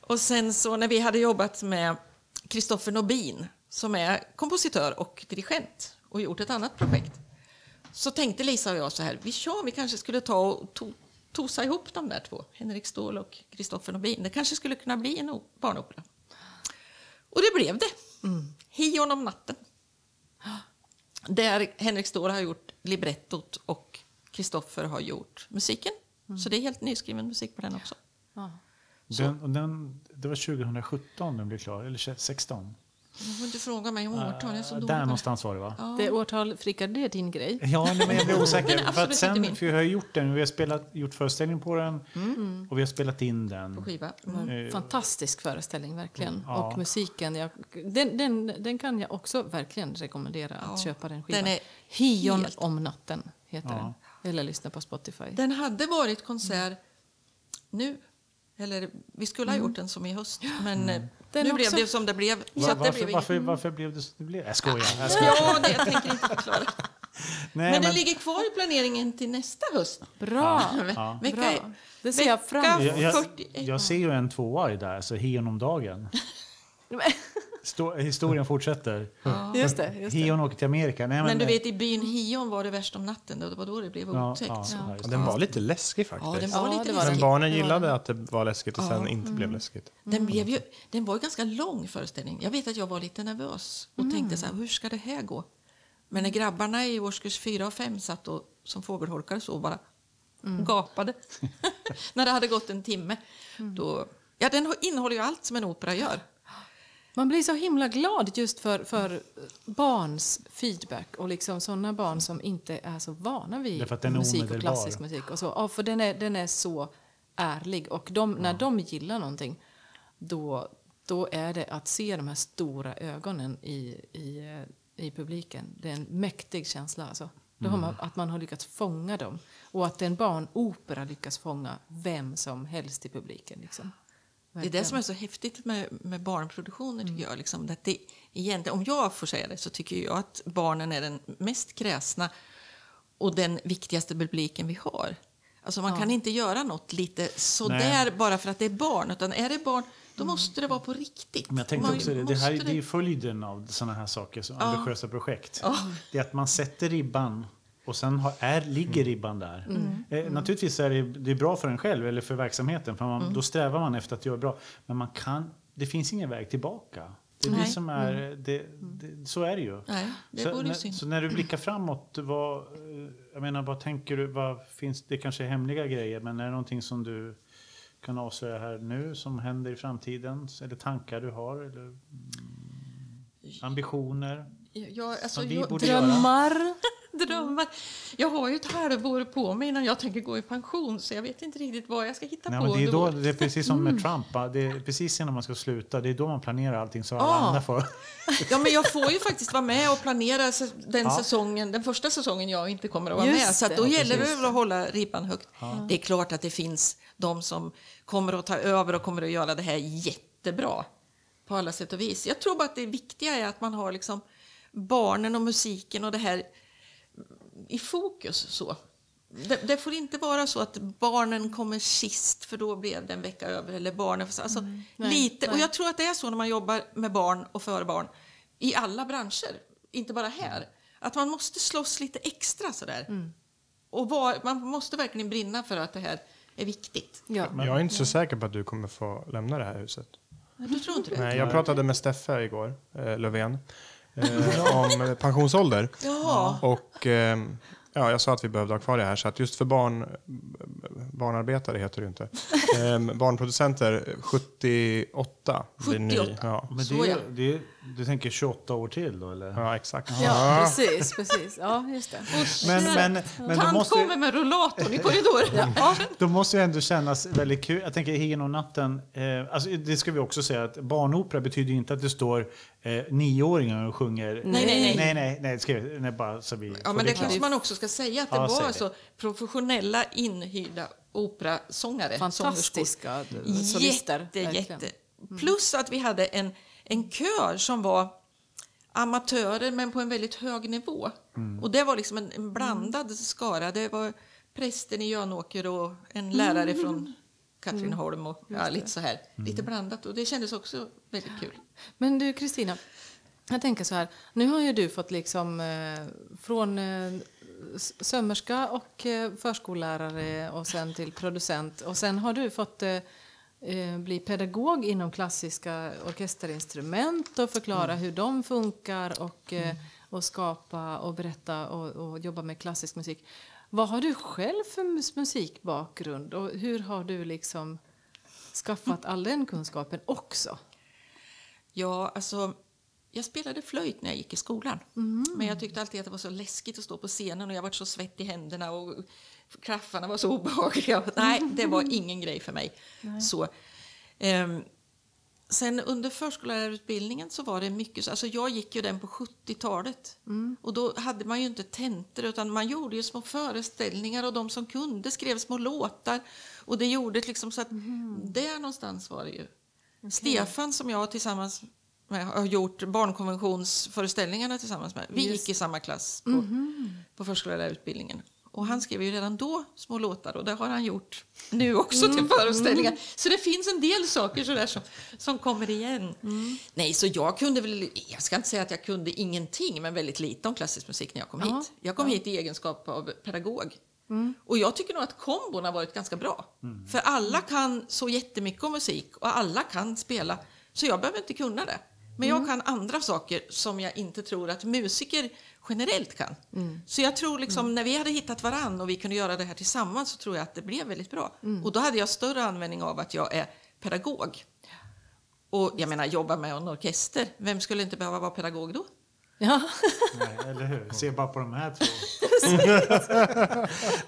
Och sen så när vi hade jobbat med Kristoffer Nobin som är kompositör och dirigent och gjort ett annat projekt så tänkte Lisa och jag så här, vi, ja, vi kanske skulle ta och to, tosa ihop de där två, Henrik Ståhl och Kristoffer Nobin. Det kanske skulle kunna bli en barnopera. Och det blev det. Hion om natten. Där Henrik Ståhl har gjort librettot och Kristoffer har gjort musiken. Så det är helt nyskriven musik på den också. Ja. Den, den, det var 2017 den blev klar, eller 16? Du får inte fråga mig om årtal, jag är så Där dålig det. någonstans var det va? Det årtal, Rickard, det är din grej. Ja, nej, men jag blir osäker. för att sen, för jag har gjort den, vi har spelat, gjort föreställning på den och vi har spelat in den. På skiva. En Fantastisk föreställning, verkligen. Ja. Och musiken, jag, den, den, den kan jag också verkligen rekommendera att Ja, köpa den skivan. den är Hion helt- om natten heter Ja. den. Eller lyssna på Spotify. Den hade varit konsert nu. Eller vi skulle ha gjort den som i höst. Men eh, Den nu blev det som det blev. Så Va- att det varför, blev varför, inget. varför blev det som det blev? Jag skojar. Jag skojar. Ja, det jag tänker inte förklara. Nej, Men den ligger kvar i planeringen till nästa höst. Bra! Ja. Vecka, Bra. Det ser jag fram emot. jag, jag, 41. jag ser ju en tvåa i där, så Hion om dagen. Stå, historien fortsätter. Just det. Just det. Hion åker till Amerika. Nej, Men du vet, i byn Hion var det värst om natten. Det var då det blev Ja, otäckt. ja, ja, Ja, den var lite läskig faktiskt. Ja, den var Ja, lite var Men läskig. barnen gillade att det var läskigt och sen inte blev läskigt. Den, blev ju, den var ju ganska lång föreställning. Jag vet att jag var lite nervös och tänkte så här, hur ska det här gå? Men när grabbarna i årskurs 4 och 5 satt och som fågelholkar så bara och gapade när det hade gått en timme. Då, ja, den innehåller ju allt som en opera gör. Man blir så himla glad just för, för barns feedback och liksom sådana barn som inte är så vana vid musik och klassisk musik. Och så. Ja, för den är, den är så ärlig. Och de, när de gillar någonting då, då är det att se de här stora ögonen i, i, i publiken. Det är en mäktig känsla. Alltså. Då har man, att man har lyckats fånga dem. Och att en barnopera lyckas fånga vem som helst i publiken. Liksom. Det är det som är så häftigt med, med barnproduktioner tycker jag. Liksom, att det, egentligen, om jag får säga det så tycker jag att barnen är den mest kräsna och den viktigaste publiken vi har. Alltså man kan inte göra något lite sådär bara för att det är barn. Utan är det barn, då måste det vara på riktigt. Men jag tänkte Man också det, det här det är följden av sådana här saker, så Ja. ambitiösa projekt. Det är att man sätter ribban och sen har, är, ligger ribban där. Eh, naturligtvis är det, det är bra för en själv eller för verksamheten, för man, då strävar man efter att göra bra. Men man kan, det finns ingen väg tillbaka. Det är det som är, det, det, så är det ju. Nej, det så, när, synd. så när du blickar framåt, vad, jag menar, vad tänker du? Vad finns, det kanske är hemliga grejer, men är det någonting som du kan avslöja här nu som händer i framtiden? Eller tankar du har? Eller mm, ambitioner? Jag, alltså, Som vi jag, borde göra. Drömmar. Jag har ju ett halvår på mig innan jag tänker gå i pension så jag vet inte riktigt vad jag ska hitta Nej, på men det, är då, det är precis som med Trump. va? Det är precis innan man ska sluta. Det är då man planerar allting så alla Ah. andra får... Ja, men jag får ju faktiskt vara med och planera den Ja. säsongen, den första säsongen jag inte kommer att vara Just med. Så att det. då Ja, gäller det precis. att hålla ribban högt. Det är klart att det finns de som kommer att ta över och kommer att göra det här jättebra på alla sätt och vis. Jag tror bara att det viktiga är att man har liksom barnen och musiken och det här i fokus. så. Det, det får inte vara så att barnen kommer sist för då blev det en vecka över. Eller barnen, alltså, Nej, lite. Och jag tror att det är så när man jobbar med barn och för barn i alla branscher, inte bara här. Att man måste slåss lite extra sådär. Och var, man måste verkligen brinna för att det här är viktigt. Ja. Jag är inte så säker på att du kommer få lämna det här huset. Du tror inte det? Nej, jag pratade med Steffe igår, eh, Löfven, om pensionsålder. Ja. Och eh, ja, jag sa att vi behövde ha kvar det här. Så att just för barn, barnarbetare heter det ju inte. Eh, barnproducenter 78. blir ny. 78. Ja. Men det, det du tänker 28 år till då eller? ja, exakt. Ja, precis, precis. Ja, just det. Men, men, men Tant måste, kommer med rullatorn i korridoren. Ja. då måste ju ändå kännas väldigt kul. Jag tänker Higen och natten. Eh, alltså, det ska vi också säga att barnopera betyder inte att det står eh, nioåringar och sjunger. Nej, nej, nej. nej, nej, nej, det ska, vi- nej bara så vi Ja, men det klart. kanske man också ska säga att det Ja, var det. alltså professionella inhyrda operasångare. Fantastiska solister. Jätte, jätte. Plus att vi hade en, en kör som var amatörer men på en väldigt hög nivå. Och det var liksom en, en blandad skara. Det var prästen i Jönåker och en lärare från Katrineholm och ja, lite så här. Lite blandat och det kändes också väldigt kul. Men du Kristina, jag tänker så här. Nu har ju du fått liksom eh, från eh, sömmerska och eh, förskollärare och sen till producent och sen har du fått eh, bli pedagog inom klassiska orkesterinstrument och förklara hur de funkar och, eh, och skapa och berätta och, och jobba med klassisk musik. Vad har du själv för mus- musikbakgrund och hur har du liksom skaffat all den kunskapen också? Ja, alltså, jag spelade flöjt när jag gick i skolan. Men jag tyckte alltid att det var så läskigt att stå på scenen och jag var så svett i händerna och klaffarna var så obehagliga. Nej, det var ingen grej för mig. Så, ehm, sen under förskollärarutbildningen så var det mycket så, alltså jag gick ju den på 70-talet och då hade man ju inte tentor utan man gjorde ju små föreställningar och de som kunde skrev små låtar och det gjorde liksom så att där någonstans var det ju. Stefan som jag tillsammans med har gjort barnkonventionsföreställningarna tillsammans med. Vi gick i samma klass på, på förskollärarutbildningen. Och han skrev ju redan då små låtar och det har han gjort nu också till föreställningar. Så det finns en del saker sådär som, som kommer igen. Nej, så jag kunde väl, jag ska inte säga att jag kunde ingenting, men väldigt lite om klassisk musik när jag kom Ja, hit. Jag kom hit i egenskap av pedagog. Och jag tycker nog att kombon har varit ganska bra. För alla kan så jättemycket om musik och alla kan spela. Så jag behöver inte kunna det. Men jag kan andra saker som jag inte tror att musiker generellt kan. Så jag tror liksom när vi hade hittat varann och vi kunde göra det här tillsammans så tror jag att det blev väldigt bra. Och då hade jag större användning av att jag är pedagog. Och jag menar jobba med en orkester. Vem skulle inte behöva vara pedagog då? Ja. Nej, eller hur? Se bara på de här två.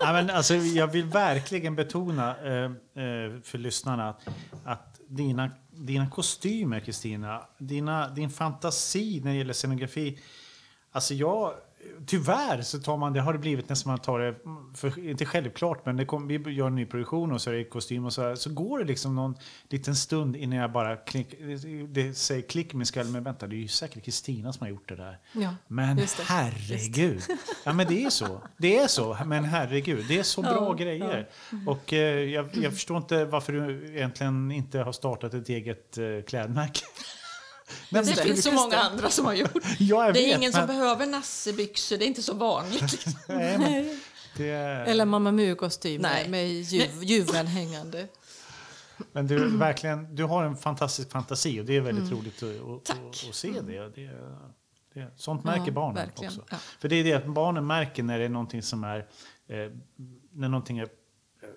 Nej, men alltså, jag vill verkligen betona eh, eh, för lyssnarna att, att dina, dina kostymer, Kristina, din fantasi när det gäller scenografi. Alltså jag, tyvärr så tar man, det har det blivit nästan man tar det, för, inte självklart, men det kom, vi gör en ny produktion och så är det kostym och så här, så går det liksom någon liten stund innan jag bara klick, det säger klick i min skalle, men vänta, det är ju säkert Kristina som har gjort det där. Ja, Men det. herregud. Ja, men det är så. Det är så. Men herregud, det är så bra Ja, grejer. Och eh, jag, jag förstår inte varför du egentligen inte har startat ett eget eh, klädmärke. Nej, Det men- finns så många det. andra som har gjort. Ja, det är vet, ingen som men- behöver nassebyxor, det är inte så vanligt. Liksom. Nej, men det, Eller Mamma Mu-kostym med juv, juveln hängande. men du, verkligen, du har en fantastisk fantasi och det är väldigt roligt att, att, att, att se det. det, det sånt märker Ja, barnen verkligen. också. Ja. För det är det att barnen märker när det är någonting som är, eh, när någonting är,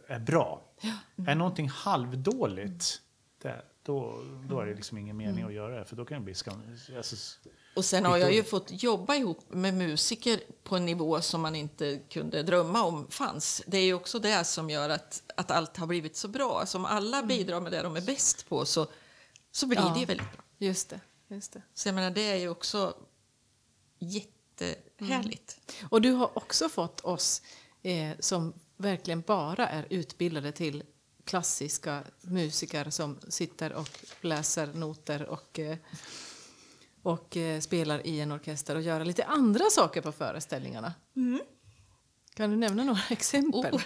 är bra. Är någonting halvdåligt, det, då, då är det liksom ingen mening att göra det. För då kan det bli skam... Alltså, Och sen har jag ju fått jobba ihop med musiker på en nivå som man inte kunde drömma om fanns. Det är ju också det som gör att, att allt har blivit så bra. Alltså om alla bidrar med det de är bäst på så, så blir Ja. det ju väldigt bra. Just det. Just det. Så jag menar, det är ju också jättehärligt. Och du har också fått oss eh, som verkligen bara är utbildade till klassiska musiker som sitter och läser noter och, eh, och eh, spelar i en orkester och göra lite andra saker på föreställningarna. Kan du nämna några exempel? Oh,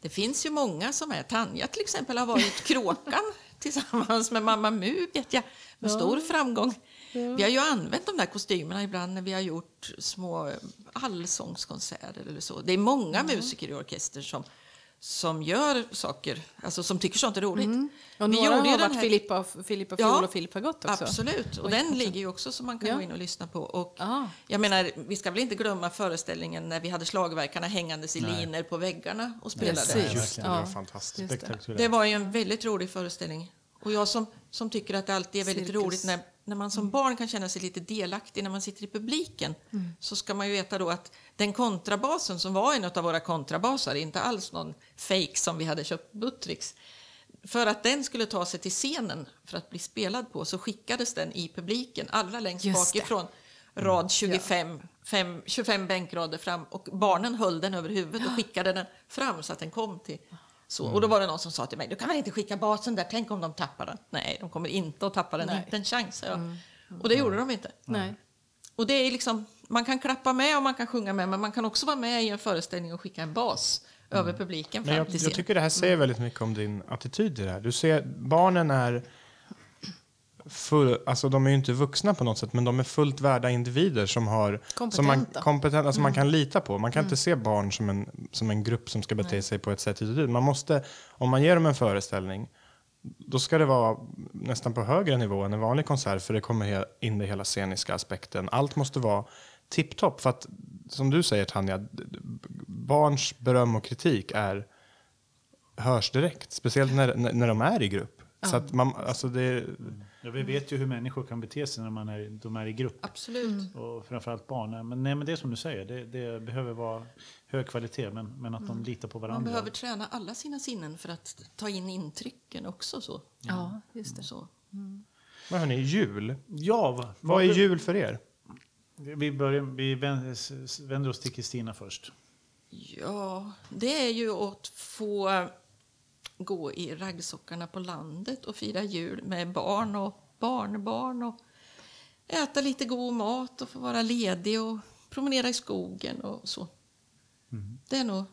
det finns ju många som är. Tanja till exempel har varit Kråkan tillsammans med Mamma Mu vet jag, med stor framgång. Vi har ju använt de där kostymerna ibland när vi har gjort små allsångskonserter eller så. Det är många musiker i orkester som, som gör saker, alltså som tycker sånt är roligt. Mm. Och Vi några gjorde ju har varit här- Filippa, och- Filippa Ja, Fiol och Filip Fagott också. Absolut, och Oj, den också. ligger ju också som man kan Ja. gå in och lyssna på. Och jag menar, vi ska väl inte glömma föreställningen när vi hade slagverkarna hängandes i Nej. liner på väggarna och spelade. Precis. Just det, Ja. var fantastiskt. Just det. Spektakulärt. Det var ju en väldigt rolig föreställning. Och jag som, som tycker att det alltid är väldigt Cirkus. roligt när, när man som barn kan känna sig lite delaktig när man sitter i publiken. Så ska man ju veta då att den kontrabasen som var en av våra kontrabaser, inte alls någon fake som vi hade köpt Buttricks. För att den skulle ta sig till scenen för att bli spelad på så skickades den i publiken allra längst Just det. bakifrån. Rad 25, fem, 25 bänkrader fram och barnen höll den över huvudet och skickade den fram så att den kom till så. Och då var det någon som sa till mig, du kan väl inte skicka basen där, tänk om de tappar den. Nej, de kommer inte att tappa den, Nej. inte en chans. sa jag. Och det gjorde de inte. Nej. Och det är liksom, man kan klappa med och man kan sjunga med, men man kan också vara med i en föreställning och skicka en bas över publiken Men fram jag, till jag scen. tycker det här säger väldigt mycket om din attityd till det här. Du ser, barnen är full, alltså de är ju inte vuxna på något sätt, men de är fullt värda individer som har som man, Kompetenta. kompetent, alltså man kan lita på. Man kan inte se barn som en, som en grupp som ska bete sig på ett sätt. Man måste, om man ger dem en föreställning, då ska det vara nästan på högre nivå än en vanlig konsert för det kommer in den hela sceniska aspekten. Allt måste vara tipptopp för att, som du säger Tanja, barns beröm och kritik är hörs direkt, speciellt när, när, när de är i grupp. Så att man, alltså det, Ja, vi vet ju hur människor kan bete sig när man är, de är i grupp. Absolut. Och framförallt barn. Men, nej, men det är som du säger, det, det behöver vara hög kvalitet men, men att de litar på Man varandra. behöver träna alla sina sinnen för att ta in intrycken också. Så. Ja, just det. Så. vad hörni, jul. Ja, vad, Vad är jul för er? Vi, börjar, vi vänder oss till Kristina först. Ja, det är ju att få gå i raggsockarna på landet och fira jul med barn och barnbarn och äta lite god mat och få vara ledig och promenera i skogen och så. Det är nog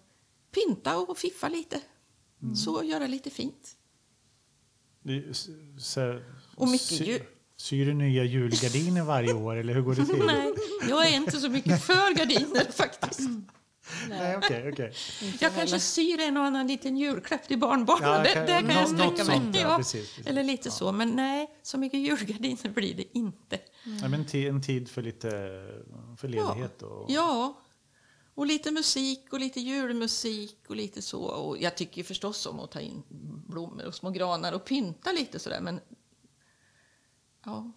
pynta och fiffa lite. Så göra lite fint. Så, Och mycket sy-. Syr du nya julgardiner varje år eller hur går det till? Nej, jag är inte så mycket för gardiner faktiskt. Nej, okej, okej. Jag kanske syr en och annan liten julklapp till barnbarnen. Ja, det, kan- det kan jag sträcka mig sånt, ja, Ja, precis, precis. Eller lite så. Men nej, så mycket julgardiner blir det inte. Ja, men en tid för lite för ledighet. Och, Ja, och lite musik och lite julmusik och lite så. Och jag tycker ju förstås om att ta in blommor och små granar och pynta lite sådär. Men ja,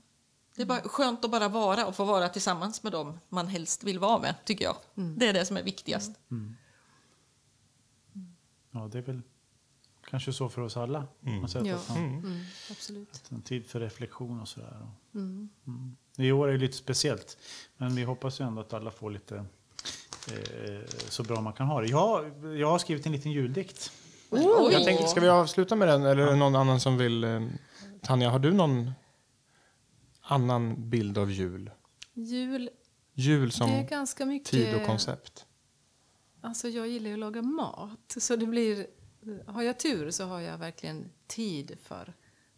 det är bara skönt att bara vara och få vara tillsammans med dem man helst vill vara med, tycker jag. Det är det som är viktigast. Ja, det är väl kanske så för oss alla. på något sätt, Ja. att man- Mm, absolut. En tid för reflektion och sådär. Mm. Mm. I år är det lite speciellt. Men vi hoppas ju ändå att alla får lite eh, så bra man kan ha det. Jag, jag har skrivit en liten juldikt. Jag tänkte, ska vi avsluta med den eller är det någon annan som vill? eh, Tanja, har du någon annan bild av jul? Jul, Jul som mycket... tid och koncept. Alltså jag gillar ju att laga mat. Så det blir, har jag tur så har jag verkligen tid för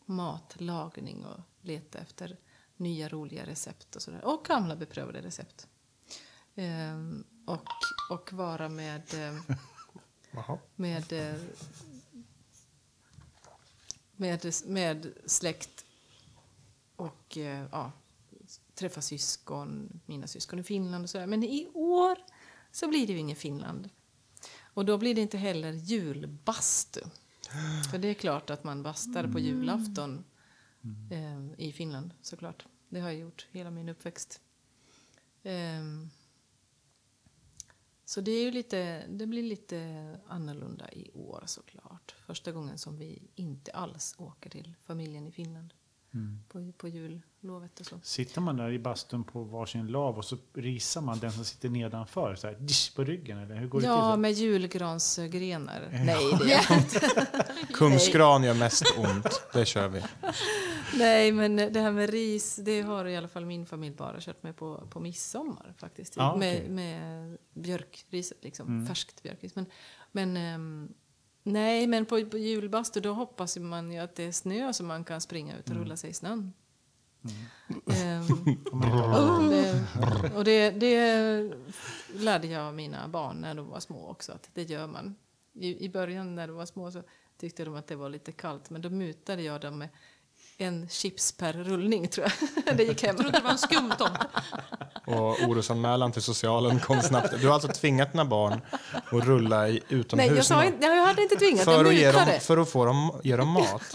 matlagning och leta efter nya roliga recept och sådär. Och gamla beprövade recept. Ehm, och, och vara med, ehm, med, eh, med, med släkt och eh, ja, träffa syskon, mina syskon i Finland och sådär. Men i år så blir det ju ingen Finland. Och då blir det inte heller julbastu. För det är klart att man bastar på julafton eh, i Finland såklart. Det har jag gjort hela min uppväxt. Ehm, så det, är ju lite, det blir lite annorlunda i år såklart. Första gången som vi inte alls åker till familjen i Finland. På, på jullovet och så. Sitter man där i bastun på varsin lav och så risar man den som sitter nedanför så här, dish, på ryggen eller hur går det Ja, till? med julgransgrenar. Nej, det gör inte. Kungsgran gör mest ont. Det kör vi. Nej, men det här med ris, det har i alla fall min familj bara kört med på, på midsommar faktiskt. Ja, med, okej. med björkriset, liksom. Färskt björkris. Men, men ehm, nej, men på, på julbastu då hoppas man ju att det är snö så man kan springa ut och rulla sig i snön. Ehm, och det, och det, det lärde jag mina barn när de var små också, att det gör man. I, I början när de var små så tyckte de att det var lite kallt, men då mutade jag dem med en chips per rullning tror jag. Det gick hem. Jag trodde det var en skumtomte. Och orosanmälan till socialen kom snabbt. Du har alltså tvingat dina barn att rulla i utomhus Nej, jag, sa inte, jag hade inte tvingat, för, jag att ge mutade. dem, för att få dem, ge dem mat.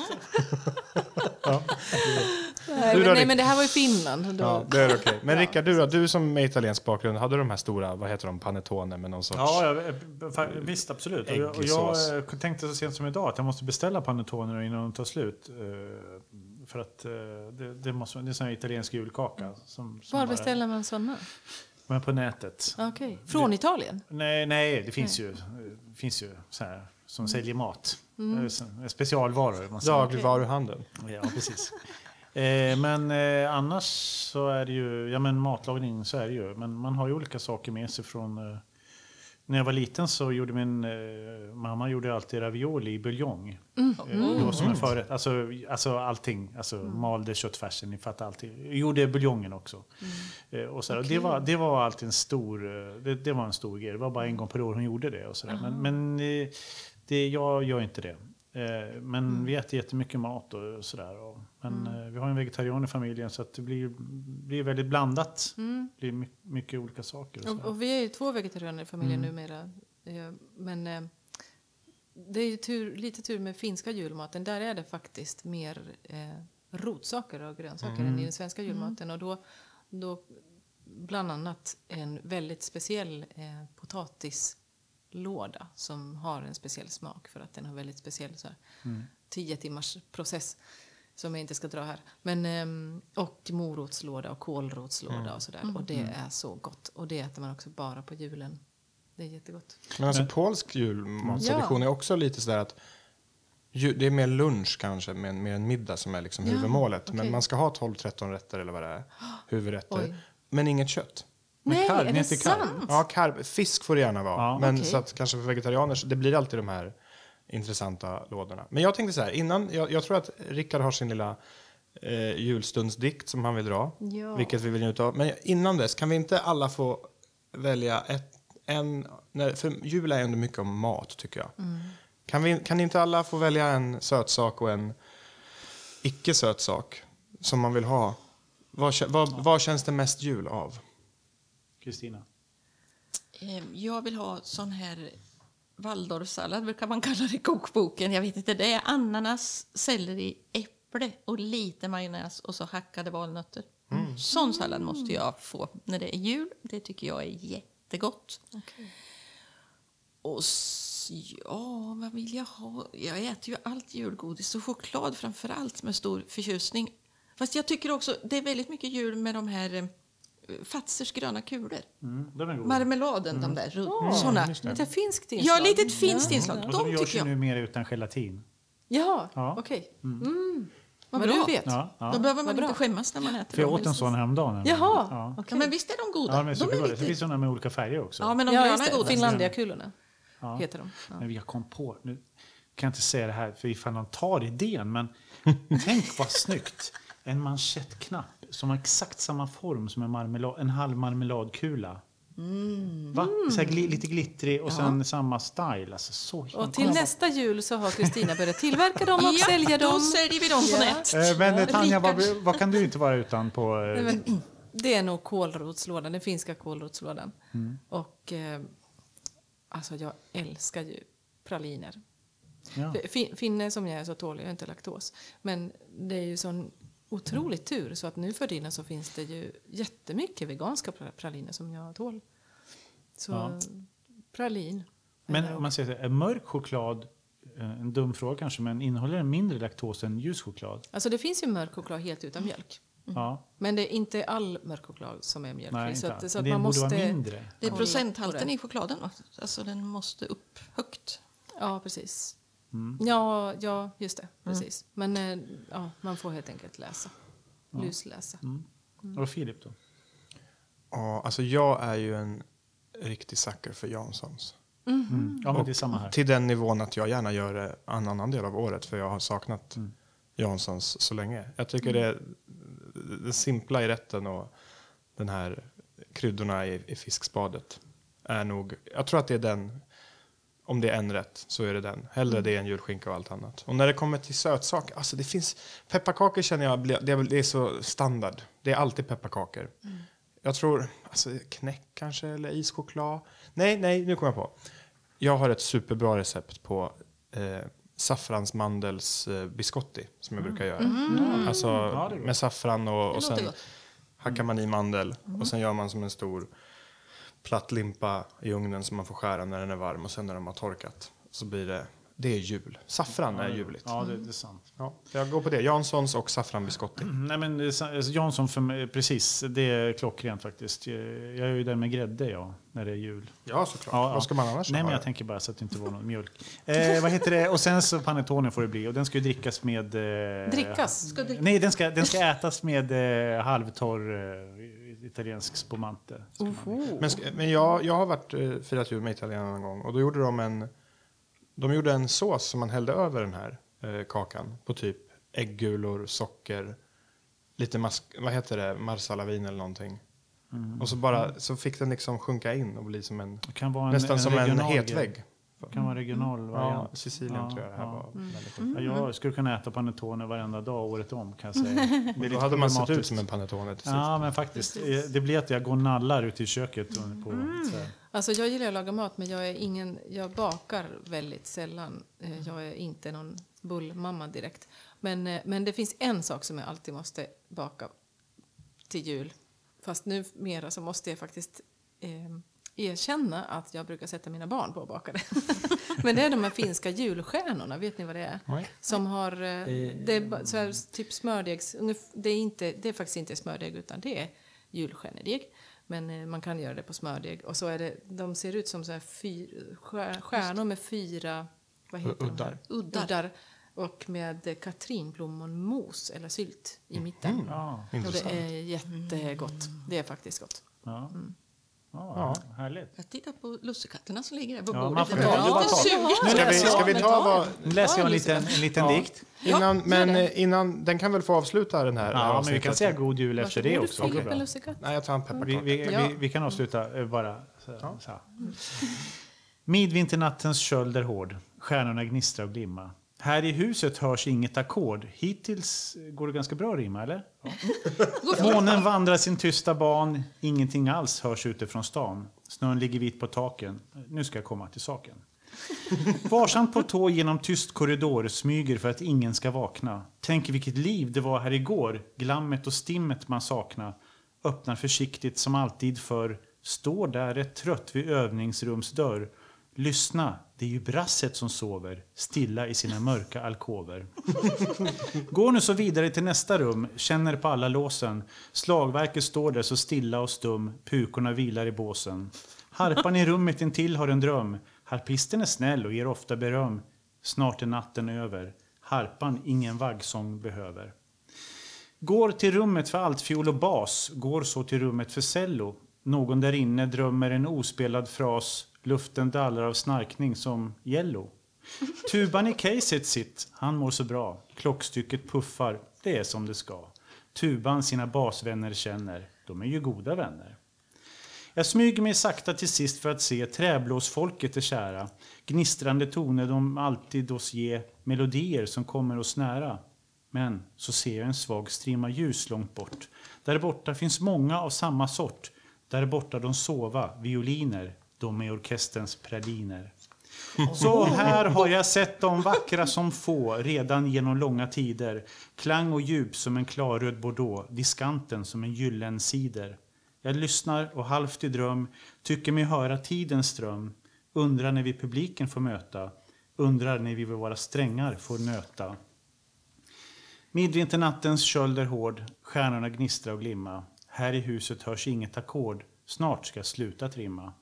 Nej, Du men, nej, men det här var i Finland. Då, Ja, det är okej. Men Rickard, du? Du som med italiensk bakgrund, hade de här stora, vad heter de, panettone med någon sorts... Ja, jag, fa- visst absolut. Och jag, och jag eh, tänkte så sent som idag att jag måste beställa panettoner innan de tar slut. Eh, För att eh, det, det, måste, det är en sån här italiensk julkaka. Som, som Var bara- beställer man sådana? Men på nätet. Okej. Från Italien? Nej, nej det finns ju, det finns ju så här som säljer mat. Eh, så- Specialvaror. Dagligvaruhandeln. Ja, precis. Eh, men eh, annars så är det ju, ja men matlagning så är det ju. Men man har ju olika saker med sig från... Eh, när jag var liten så gjorde min eh, mamma gjorde alltid ravioli i buljong. Eh, då som en förrätt. Alltså, alltså allting. Alltså malde köttfärsen, ni fattar allting. Jag gjorde buljongen också. Eh, och så och det, var, det var alltid en stor, eh, det, det var en stor grej. Det var bara en gång per år hon gjorde det. Och så. Men, men eh, det, jag gör inte det. Eh, Men vi äter jättemycket mat och sådär. och- Men eh, vi har en vegetarian i familjen så att det blir, blir väldigt blandat. Det blir my- mycket olika saker. Och Och, och vi är ju två vegetarianer i familjen numera. Eh, Men eh, det är ju tur, lite tur med finska julmaten. Där är det faktiskt mer eh, rotsaker och grönsaker än i den svenska julmaten. Och då, då bland annat en väldigt speciell eh, potatislåda som har en speciell smak för att den har väldigt speciell så här, tio timmars process som jag inte ska dra här. Men, ehm, och morotslåda och kålrotslåda och sådär. Och det är så gott. Och det äter man också bara på julen. Det är jättegott. Men alltså polsk julmattradition är också lite sådär att det är mer lunch kanske, mer, mer en middag som är liksom Ja, huvudmålet. Men okej. man ska ha 12-13 rätter eller vad det är, huvudrätter. Oj. Men inget kött. Nej, karv, är det karv? sant? Ja, karb, fisk får det gärna vara. Ja. men Okej. så att kanske för vegetarianer, det blir alltid de här intressanta lådorna. Men jag tänkte så här, innan, jag, jag tror att Rickard har sin lilla eh, julstundsdikt som han vill dra. Ja. Vilket vi vill njuta av. Men innan dess, kan vi inte alla få välja ett, en... Nej, för jul är ändå mycket om mat, tycker jag. Kan, vi, kan inte alla få välja en sötsak och en icke-söt sak som man vill ha? Vad, vad, vad känns det mest jul av? Kristina? Eh, Jag vill ha sån här Waldorfsallad, brukar man kalla det i kokboken. Jag vet inte, det är ananas, selleri, äpple och lite majonnäs och så hackade valnötter. Sån sallad måste jag få när det är jul. Det tycker jag är jättegott. Och s- ja, vad vill jag ha? Jag äter ju allt julgodis och choklad framför allt med stor förtjusning. Fast jag tycker också det är väldigt mycket jul med de här Fazers gröna kulor. Mm. Marmeladen, de där runt, såna. Lite finskt Ja, inslag. litet finskt inslag. Och de De görs ju jag. nu mer utan gelatin. Jaha, Ja. okej. Vad Vad bra. du vet. Ja, ja. Då behöver man Vad bra. inte skämmas när man äter För jag dem. åt en sån häromdagen. Jaha, Ja. okej. Ja, men visst är de goda? Ja, de är de är supergoda. Det lite... finns såna med olika färger också. Ja, men de Ja, gröna är goda. Finlandiakulorna Ja. heter de. Ja. Men jag kom på, nu kan jag inte säga det här för ifall de tar idén, men tänk vad snyggt. En manschettknapp som har exakt samma form som en, marmelad, en halv marmeladkula. Va? Så här gli, lite glittrig och sen samma style. Alltså, så Och till nästa jul så har Kristina börjat tillverka dem och Ja, sälja då dem. säljer vi dem på Ja. nät. Eh, Men eh, Tanja, vad, vad kan du inte vara utan på... eh, Nej, men det är nog kålrotslådan, den finska kålrotslådan. Mm. Och eh, alltså jag älskar ju praliner. ja. Finne som jag är så tål jag inte laktos. Men det är ju sån otrolig tur så att nu för tiden så finns det ju jättemycket veganska pra- praliner som jag tål. Så Ja. pralin. Men om man säger så här, är mörk choklad eh, en dum fråga kanske, men innehåller den mindre laktos än ljus choklad? Alltså det finns ju mörk choklad helt utan mjölk. Ja, Men det är inte all mörk choklad som är mjölkfri. nej, så inte att, alls. så att det man borde måste... vara mindre. Det är procenthalten i chokladen. Alltså den måste upp högt. Ja, precis. Mm. Ja, ja, just det. Precis. Men eh, ja, man får helt enkelt läsa. Lusläsa. Mm. Och Filip då? Ja, alltså jag är ju en riktig sucker för Janssons. Mm. Ja, men det är samma här. Till den nivån att jag gärna gör det en annan del av året för jag har saknat Mm. Janssons så länge. Jag tycker det, det simpla i rätten och den här kryddorna i, i fiskspadet är nog, jag tror att det är den, om det är en rätt så är det den. Hellre det än julskinka och allt annat. Och när det kommer till sötsaker, alltså det finns, pepparkakor känner jag, det är, det är så standard. Det är alltid pepparkakor. Jag tror, alltså knäck kanske eller ischoklad. Nej, nej, nu kommer jag på. Jag har ett superbra recept på eh, saffransmandels eh, biscotti som jag brukar göra. Alltså är gott. med saffran och, och sen hackar man i mandel och sen gör man som en stor platt limpa i ugnen som man får skära när den är varm och sen när de har torkat så blir det, det är jul. Saffran är juligt. Ja, det, det är sant. Ja, jag går på det. Janssons och saffranbiscotti. Nej, men alltså, Jansson, för mig, precis, det är klockrent faktiskt. Jag är ju där med grädde, ja, när det är jul. Ja, såklart. Ja, ja. Vad ska man annars Nej, men jag tänker bara så att det inte var någon mjölk. Eh, vad heter det? Och sen så panettone får det bli. Och den ska ju drickas med... Eh, Drickas? Ska du- Nej, den ska, den ska ätas med eh, halvtorr eh, italiensk spumante. Oho. Men, men jag, jag har varit eh, firat jul med italienarna någon gång och då gjorde de en, de gjorde en sås som man hällde över den här eh, kakan på typ äggulor, socker, lite mask, vad heter det, marsalavin eller någonting. Och så bara så fick den liksom sjunka in och bli som en, Det kan vara en, nästan som en hetvägg. Det kan vara regional Ja, variant. Sicilien Ja, tror jag det här ja. var. väldigt gott. Ja, jag skulle kunna äta panettone varenda dag året om kan jag säga. Det är Då hade man sett ut som en panettone till sist. Ja, men faktiskt. Eh, Det blir att jag går nallar ute i köket. På, så här. Alltså jag gillar att laga mat men jag är ingen, jag bakar väldigt sällan. Eh, Jag är inte någon bullmamma direkt. Men, eh, men det finns en sak som jag alltid måste baka till jul. Fast nu mera så måste jag faktiskt eh, erkänna att jag brukar sätta mina barn på att baka det. men det är de här finska julstjärnorna, vet ni vad det är? Nej. Som har, eh, det är så här, typ smördegs, det är, inte, det är faktiskt inte smördeg utan det är julstjärnedeg. Men eh, man kan göra det på smördeg. Och så är det, de ser ut som så här fyr, stjär- stjärnor med fyra vad heter de här? Uddar. Uddar. Och med eh, katrinblommonmos eller sylt i mitten. Ja, Och det är jättegott. Det är faktiskt gott. ja. Ja, härligt. Jag tittar på lussekatterna som ligger där på Ja, bordet. man får ta- lite sugen. Ska vi, ska vi ta vad... Nu läser jag en Ja, liten, en liten Ja. dikt. Innan, men eh, innan, den kan väl få avsluta den här, det här Ja, men vi kan säga god jul efter det också. Det går Filip. Nej, jag tar en Vi, pepparkaka. vi, Ja. vi, vi kan avsluta eh, bara så, så. Midvinternattens köld är hård. Stjärnorna gnistrar och glimma. Här i huset hörs inget ackord. Hittills går det ganska bra att rimma, eller? Ja. Månen vandrar sin tysta ban. Ingenting alls hörs utifrån stan. Snön ligger vit på taken. Nu ska jag komma till saken. Varsamt på tå genom tyst korridor smyger för att ingen ska vakna. Tänk vilket liv det var här igår. Glammet och stimmet man sakna. Öppnar försiktigt som alltid för Står där rätt trött vid övningsrumsdörr. Lyssna, det är ju brasset som sover stilla i sina mörka alkover. Går nu så vidare till nästa rum, känner på alla låsen. Slagverket står där så stilla och stum, pukorna vilar i båsen. Harpan i rummet intill har en dröm. Harpisten är snäll och ger ofta beröm. Snart är natten över. Harpan ingen vaggsång behöver. Går till rummet för altfiol och bas, går så till rummet för cello. Någon där inne drömmer en ospelad fras, luften dallrar av snarkning som yellow. Tuban i caset sitt, han mår så bra. Klockstycket puffar, det är som det ska. Tuban sina basvänner känner, de är ju goda vänner. Jag smyger mig sakta till sist för att se träblåsfolket är kära. Gnistrande toner de alltid oss ge, melodier som kommer oss nära. Men så ser jag en svag strimma ljus långt bort. Där borta finns många av samma sort. Där borta de sova, violiner, de är orkesterns praliner. Så här har jag sett dem vackra som få redan genom långa tider. Klang och djup som en klarröd bordeaux, diskanten som en gyllen cider. Jag lyssnar och halvt i dröm tycker mig höra tidens ström. Undrar när vi publiken får möta. undrar när vi vill vara strängar får nöta. Midvinternattens köld är hård, stjärnorna gnistra och glimma. Här i huset hörs inget ackord, snart ska jag sluta trimma.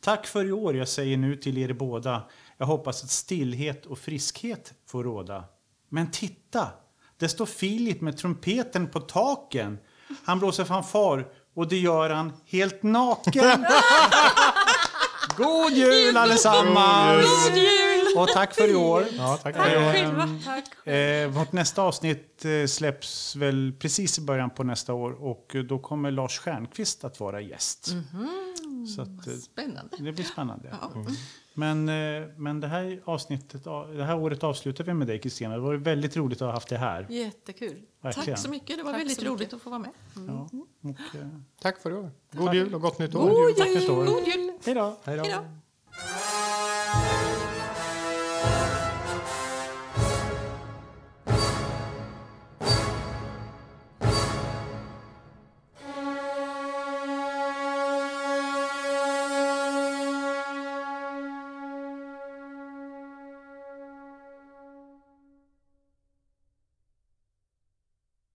Tack för i år, jag säger nu till er båda. Jag hoppas att stillhet och friskhet får råda. Men titta! Det står Filip med trumpeten på taken. Han blåser fanfar och det gör han helt naken. God jul allesammans! God jul! Och tack för i år. Ja, tack Tack för det. själva. Eh, vårt nästa avsnitt eh, släpps väl precis i början på nästa år och eh, då kommer Lars Stjernkvist att vara gäst. Så att, eh, Spännande. det blir spännande. Ja. Men, eh, men det här avsnittet, det här året avslutar vi med dig Kristina. Det var väldigt roligt att ha haft dig här. Jättekul. Verkligen. Tack så mycket, det var Tack väldigt så mycket. roligt att få vara med. Ja, och, Tack för i år. God jul och gott nytt år. god jul. God jul! Hej då!